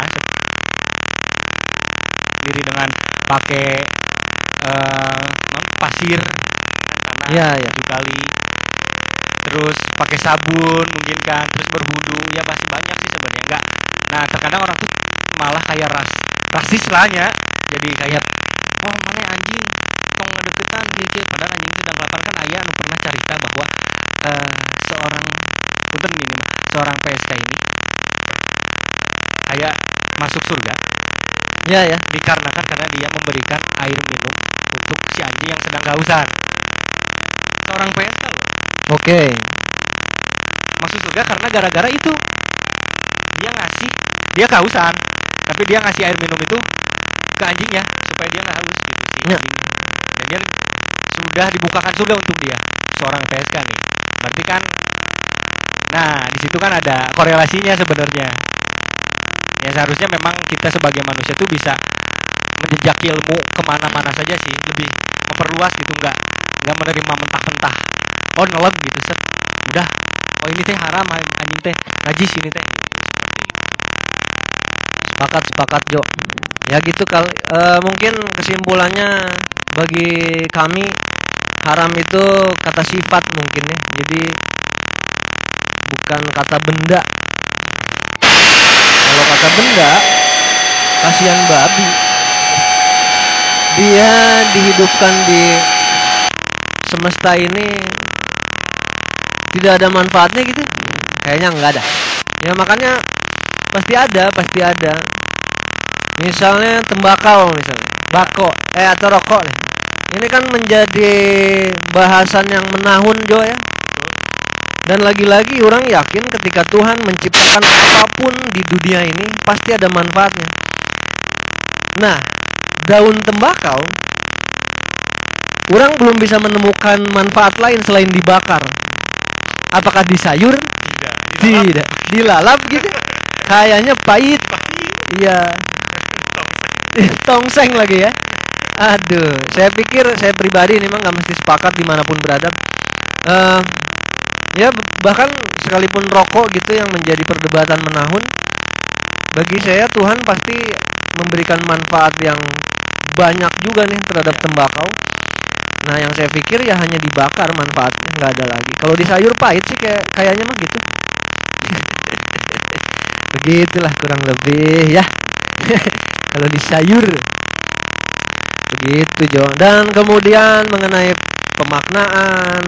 Diri dengan pakai eh pasir Iya, iya. tujuh kali terus pakai sabun mungkin kan terus berwudu ya pasti banyak sih sebenarnya. Enggak. Nah terkadang orang tuh malah kayak ras rasis lahnya jadi kayak oh mana anjing? Tong ngedeketan gitu padahal anjing itu dan kelapar kan ayah anu pernah cerita bahwa eh, seorang punten mah, seorang PSK ini kayak masuk surga. Ya ya. dikarenakan karena dia memberikan air minum untuk si anjing yang sedang kehausan. PSK loh. Oke. Masuk surga karena gara-gara itu. Dia ngasih, dia kehausan, tapi dia ngasih air minum itu ke anjingnya supaya dia nggak haus gitu si Ya. Dan dia sudah dibukakan surga untuk dia, seorang PSK nih. Berarti kan Nah, di situ kan ada korelasinya sebenarnya. Ya seharusnya memang kita sebagai manusia tuh bisa menjejaki ilmu ke mana-mana saja sih, lebih memperluas gitu, nggak nggak menerima mentah-mentah. Oh neleb gitu set, udah. Oh ini teh haram, anjing teh najis ini teh. Sepakat sepakat Jo. Ya gitu kal eh, mungkin kesimpulannya bagi kami haram itu kata sifat mungkin ya. Jadi bukan kata benda. Kalau kata benda kasihan babi. Dia dihidupkan di semesta ini tidak ada manfaatnya gitu. Kayaknya nggak ada. Ya makanya pasti ada, pasti ada. Misalnya tembakau misalnya, bako, eh atau rokok nih. Ini kan menjadi bahasan yang menahun Jo ya. Dan lagi-lagi orang yakin ketika Tuhan menciptakan apa pun di dunia ini pasti ada manfaatnya. Nah, daun tembakau orang belum bisa menemukan manfaat lain selain dibakar. Apakah di sayur? Tidak. Tidak. Dilalap gitu. Kayaknya pahit. Iya. Tongseng lagi ya. Aduh, saya pikir saya pribadi ini memang nggak mesti sepakat di mana pun berada. Eh, ya bahkan sekalipun rokok gitu yang menjadi perdebatan menahun, bagi saya Tuhan pasti memberikan manfaat yang banyak juga nih terhadap tembakau. Nah, yang saya pikir ya hanya dibakar manfaatnya nggak ada lagi. Kalau di sayur pahit sih kayak kayaknya mah gitu. Begitulah kurang lebih ya. Kalau di sayur begitu Jo. Dan kemudian mengenai pemaknaan,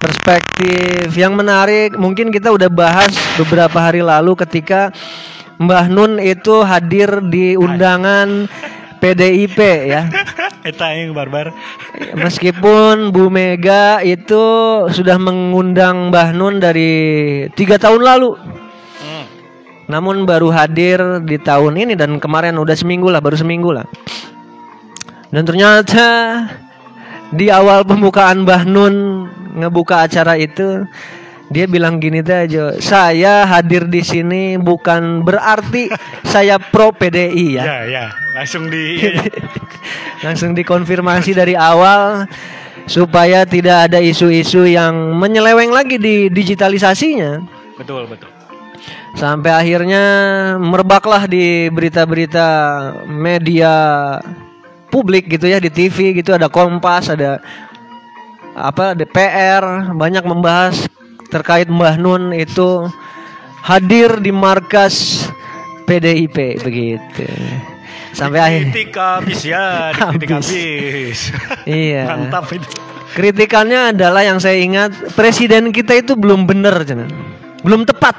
perspektif yang menarik, mungkin kita udah bahas beberapa hari lalu ketika Mbah Nun itu hadir di undangan PDIP ya. Eta yang barbar. Meskipun Bu Mega itu sudah mengundang Mbah Nun dari tiga tahun lalu, Hmm. namun baru hadir di tahun ini dan kemarin udah seminggu lah, baru seminggu lah. Dan ternyata di awal pembukaan Mbah Nun ngebuka acara itu dia bilang gini teh aja, saya hadir di sini bukan berarti saya pro PDI ya. Ya, ya. Langsung di. Langsung dikonfirmasi dari awal supaya tidak ada isu-isu yang menyeleweng lagi di digitalisasinya. Betul, betul. Sampai akhirnya merebaklah di berita-berita media publik gitu ya di TV gitu ada Kompas, ada apa DPR banyak membahas terkait Mbah Nun itu hadir di markas PDIP begitu. Sampai akhir Titik habis ya, titik Habis. Iya. Mantap itu. Kritikannya adalah yang saya ingat presiden kita itu belum benar, Cina. belum tepat.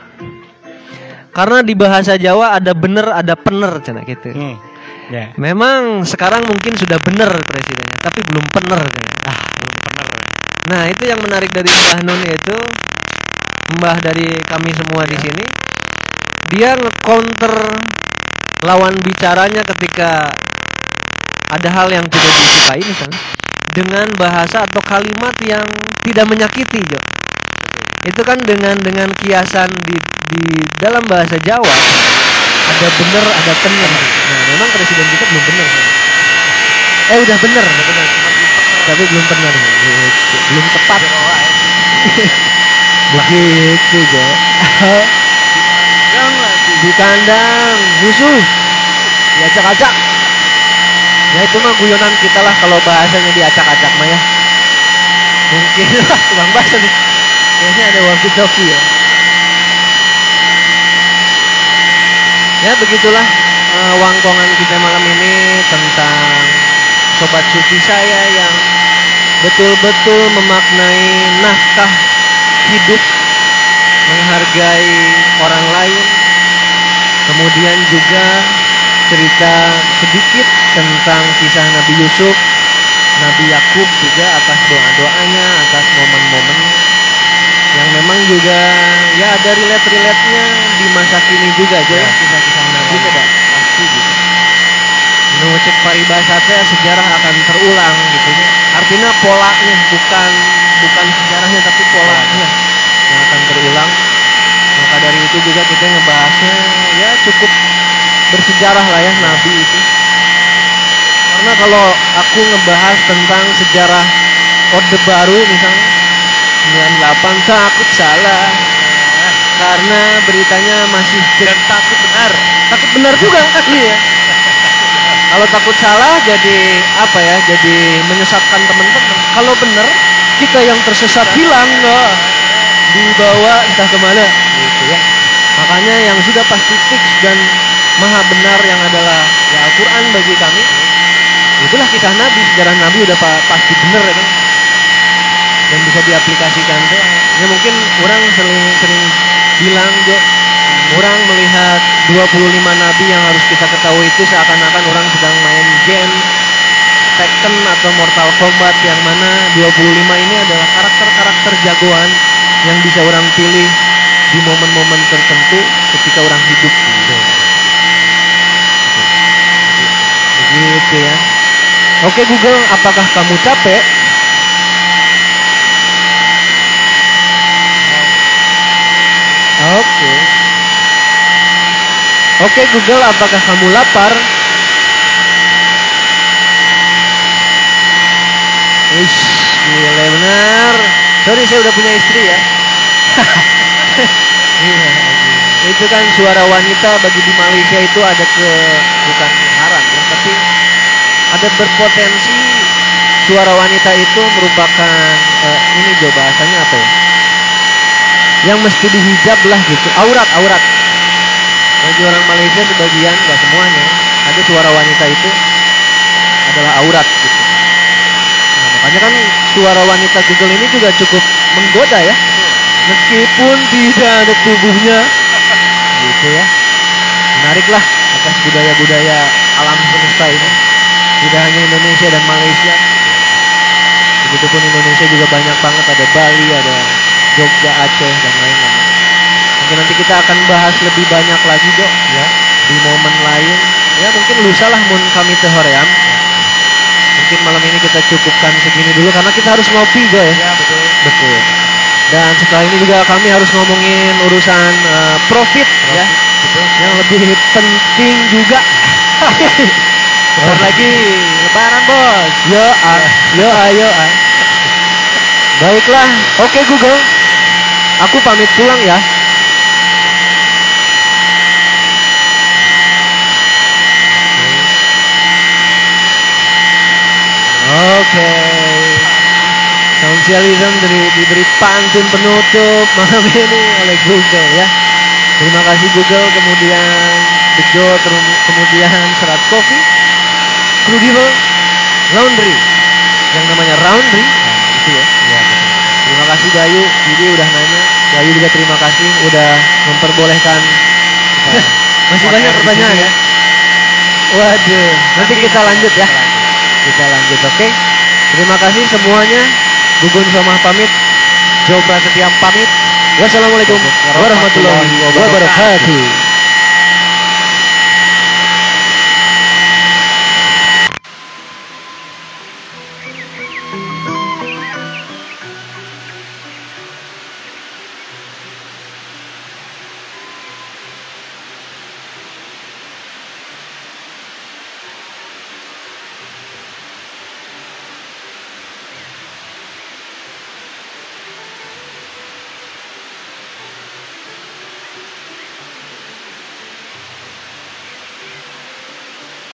Karena di bahasa Jawa ada bener, ada pener, Cina gitu. Hmm. Ya. Memang sekarang mungkin sudah benar presidennya, tapi belum pener. Cina. Ah, Belum benar. Nah itu yang menarik dari Mbah Nun itu Mbah dari kami semua di sini Dia nge-counter lawan bicaranya ketika ada hal yang tidak disukai misalnya dengan bahasa atau kalimat yang tidak menyakiti Jo. Itu kan dengan dengan kiasan di di dalam bahasa Jawa ada bener ada bener. Nah, memang presiden kita belum bener. kan? Eh udah bener, udah bener. Tapi belum. Gitu. Belum tepat. Begitu, Jo. di kandang musuh diacak-acak. Ya itu mah guyonan kita lah kalau bahasanya diacak-acak mah ya. Mungkin lah tukang bahasa nih. Kayaknya ada walkie talkie ya. Ya begitulah eh, wangkongan kita malam ini tentang sobat suci saya yang betul-betul memaknai nafkah hidup menghargai orang lain kemudian juga cerita sedikit tentang kisah Nabi Yusuf. Nabi Yakub juga atas doa-doanya atas momen-momen yang memang juga ya ada relate-relate-nya di masa kini juga aja ya. kisah-kisah Nabi. Ada pasti gitu menurut cek paribasatnya sejarah akan terulang gitu ya. Artinya polanya bukan bukan sejarahnya tapi polanya. Yang akan terulang maka dari itu juga kita ngebahasnya ya cukup bersejarah lah ya Nabi itu. Karena kalau aku ngebahas tentang sejarah Orde Baru misalnya 98 takut salah. Karena beritanya masih Dan takut benar. takut benar juga iya. Kalau takut salah jadi apa ya jadi menyesatkan teman-teman. Kalau benar kita yang tersesat hilang nggak dibawa entah ke mana gitu ya. Makanya yang sudah pasti fix dan maha benar yang adalah ya Al-Quran bagi kami itulah kisah Nabi sejarah Nabi udah pa- pasti benar ya kan? Dan bisa diaplikasikan ya mungkin orang sering sering bilang Jo orang melihat 25 nabi yang harus kita ketahui itu seakan-akan orang sedang main game Tekken atau Mortal Kombat yang mana 25 ini adalah karakter-karakter jagoan yang bisa orang pilih di momen-momen tertentu ketika orang hidup gitu. Begitu ya. Oke Google, apakah kamu capek? Oke. Oke Google, apakah kamu lapar? Ish, gila benar. Sorry saya udah punya istri ya. Iya, itu kan suara wanita bagi di Malaysia itu ada ke bukan haram ya, tapi ada berpotensi suara wanita itu merupakan eh, ini jo bahasanya apa ya? Yang mesti dihijab lah gitu. Aurat, aurat. Bagi orang Malaysia sebagian, nggak semuanya, ada suara wanita itu adalah aurat gitu. Makanya kan suara wanita Google ini juga cukup menggoda ya. Meskipun tidak ada tubuhnya. Gitu ya. Menariklah atas budaya-budaya alam semesta ini. Tidak hanya Indonesia dan Malaysia. Begitupun Indonesia juga banyak banget ada Bali, ada Jogja, Aceh dan lain-lain. Mungkin nanti kita akan bahas lebih banyak lagi dok ya di momen lain. Ya mungkin lusa lah mun kami teh hoream. Mungkin malam ini kita cukupkan segini dulu karena kita harus ngopi dok ya. Ya betul. Betul. Dan setelah ini juga kami harus ngomongin urusan eh, profit, ya, Betul. yang lebih penting juga. Bentar lagi lebaran bos. Yo ah, yo ah, yo ah. Baiklah, oke Google. Aku pamit pulang ya. Oke. Socialism diberi, diberi pantun penutup malam ini oleh Google ya. Terima kasih Google, kemudian Bejo, kemudian Serat Kopi, Crudible, Laundry, yang namanya Roundry, nah, itu ya. Ya betul. Terima kasih Gayu, jadi udah nanya. Gayu juga terima kasih udah memperbolehkan. Masih banyak pertanyaan ya. Waduh, nanti kita lanjut ya. Kita lanjut, oke? Terima kasih semuanya. Gugun sama pamit. Jobra setiap pamit. Wassalamualaikum warahmatullahi wabarakatuh.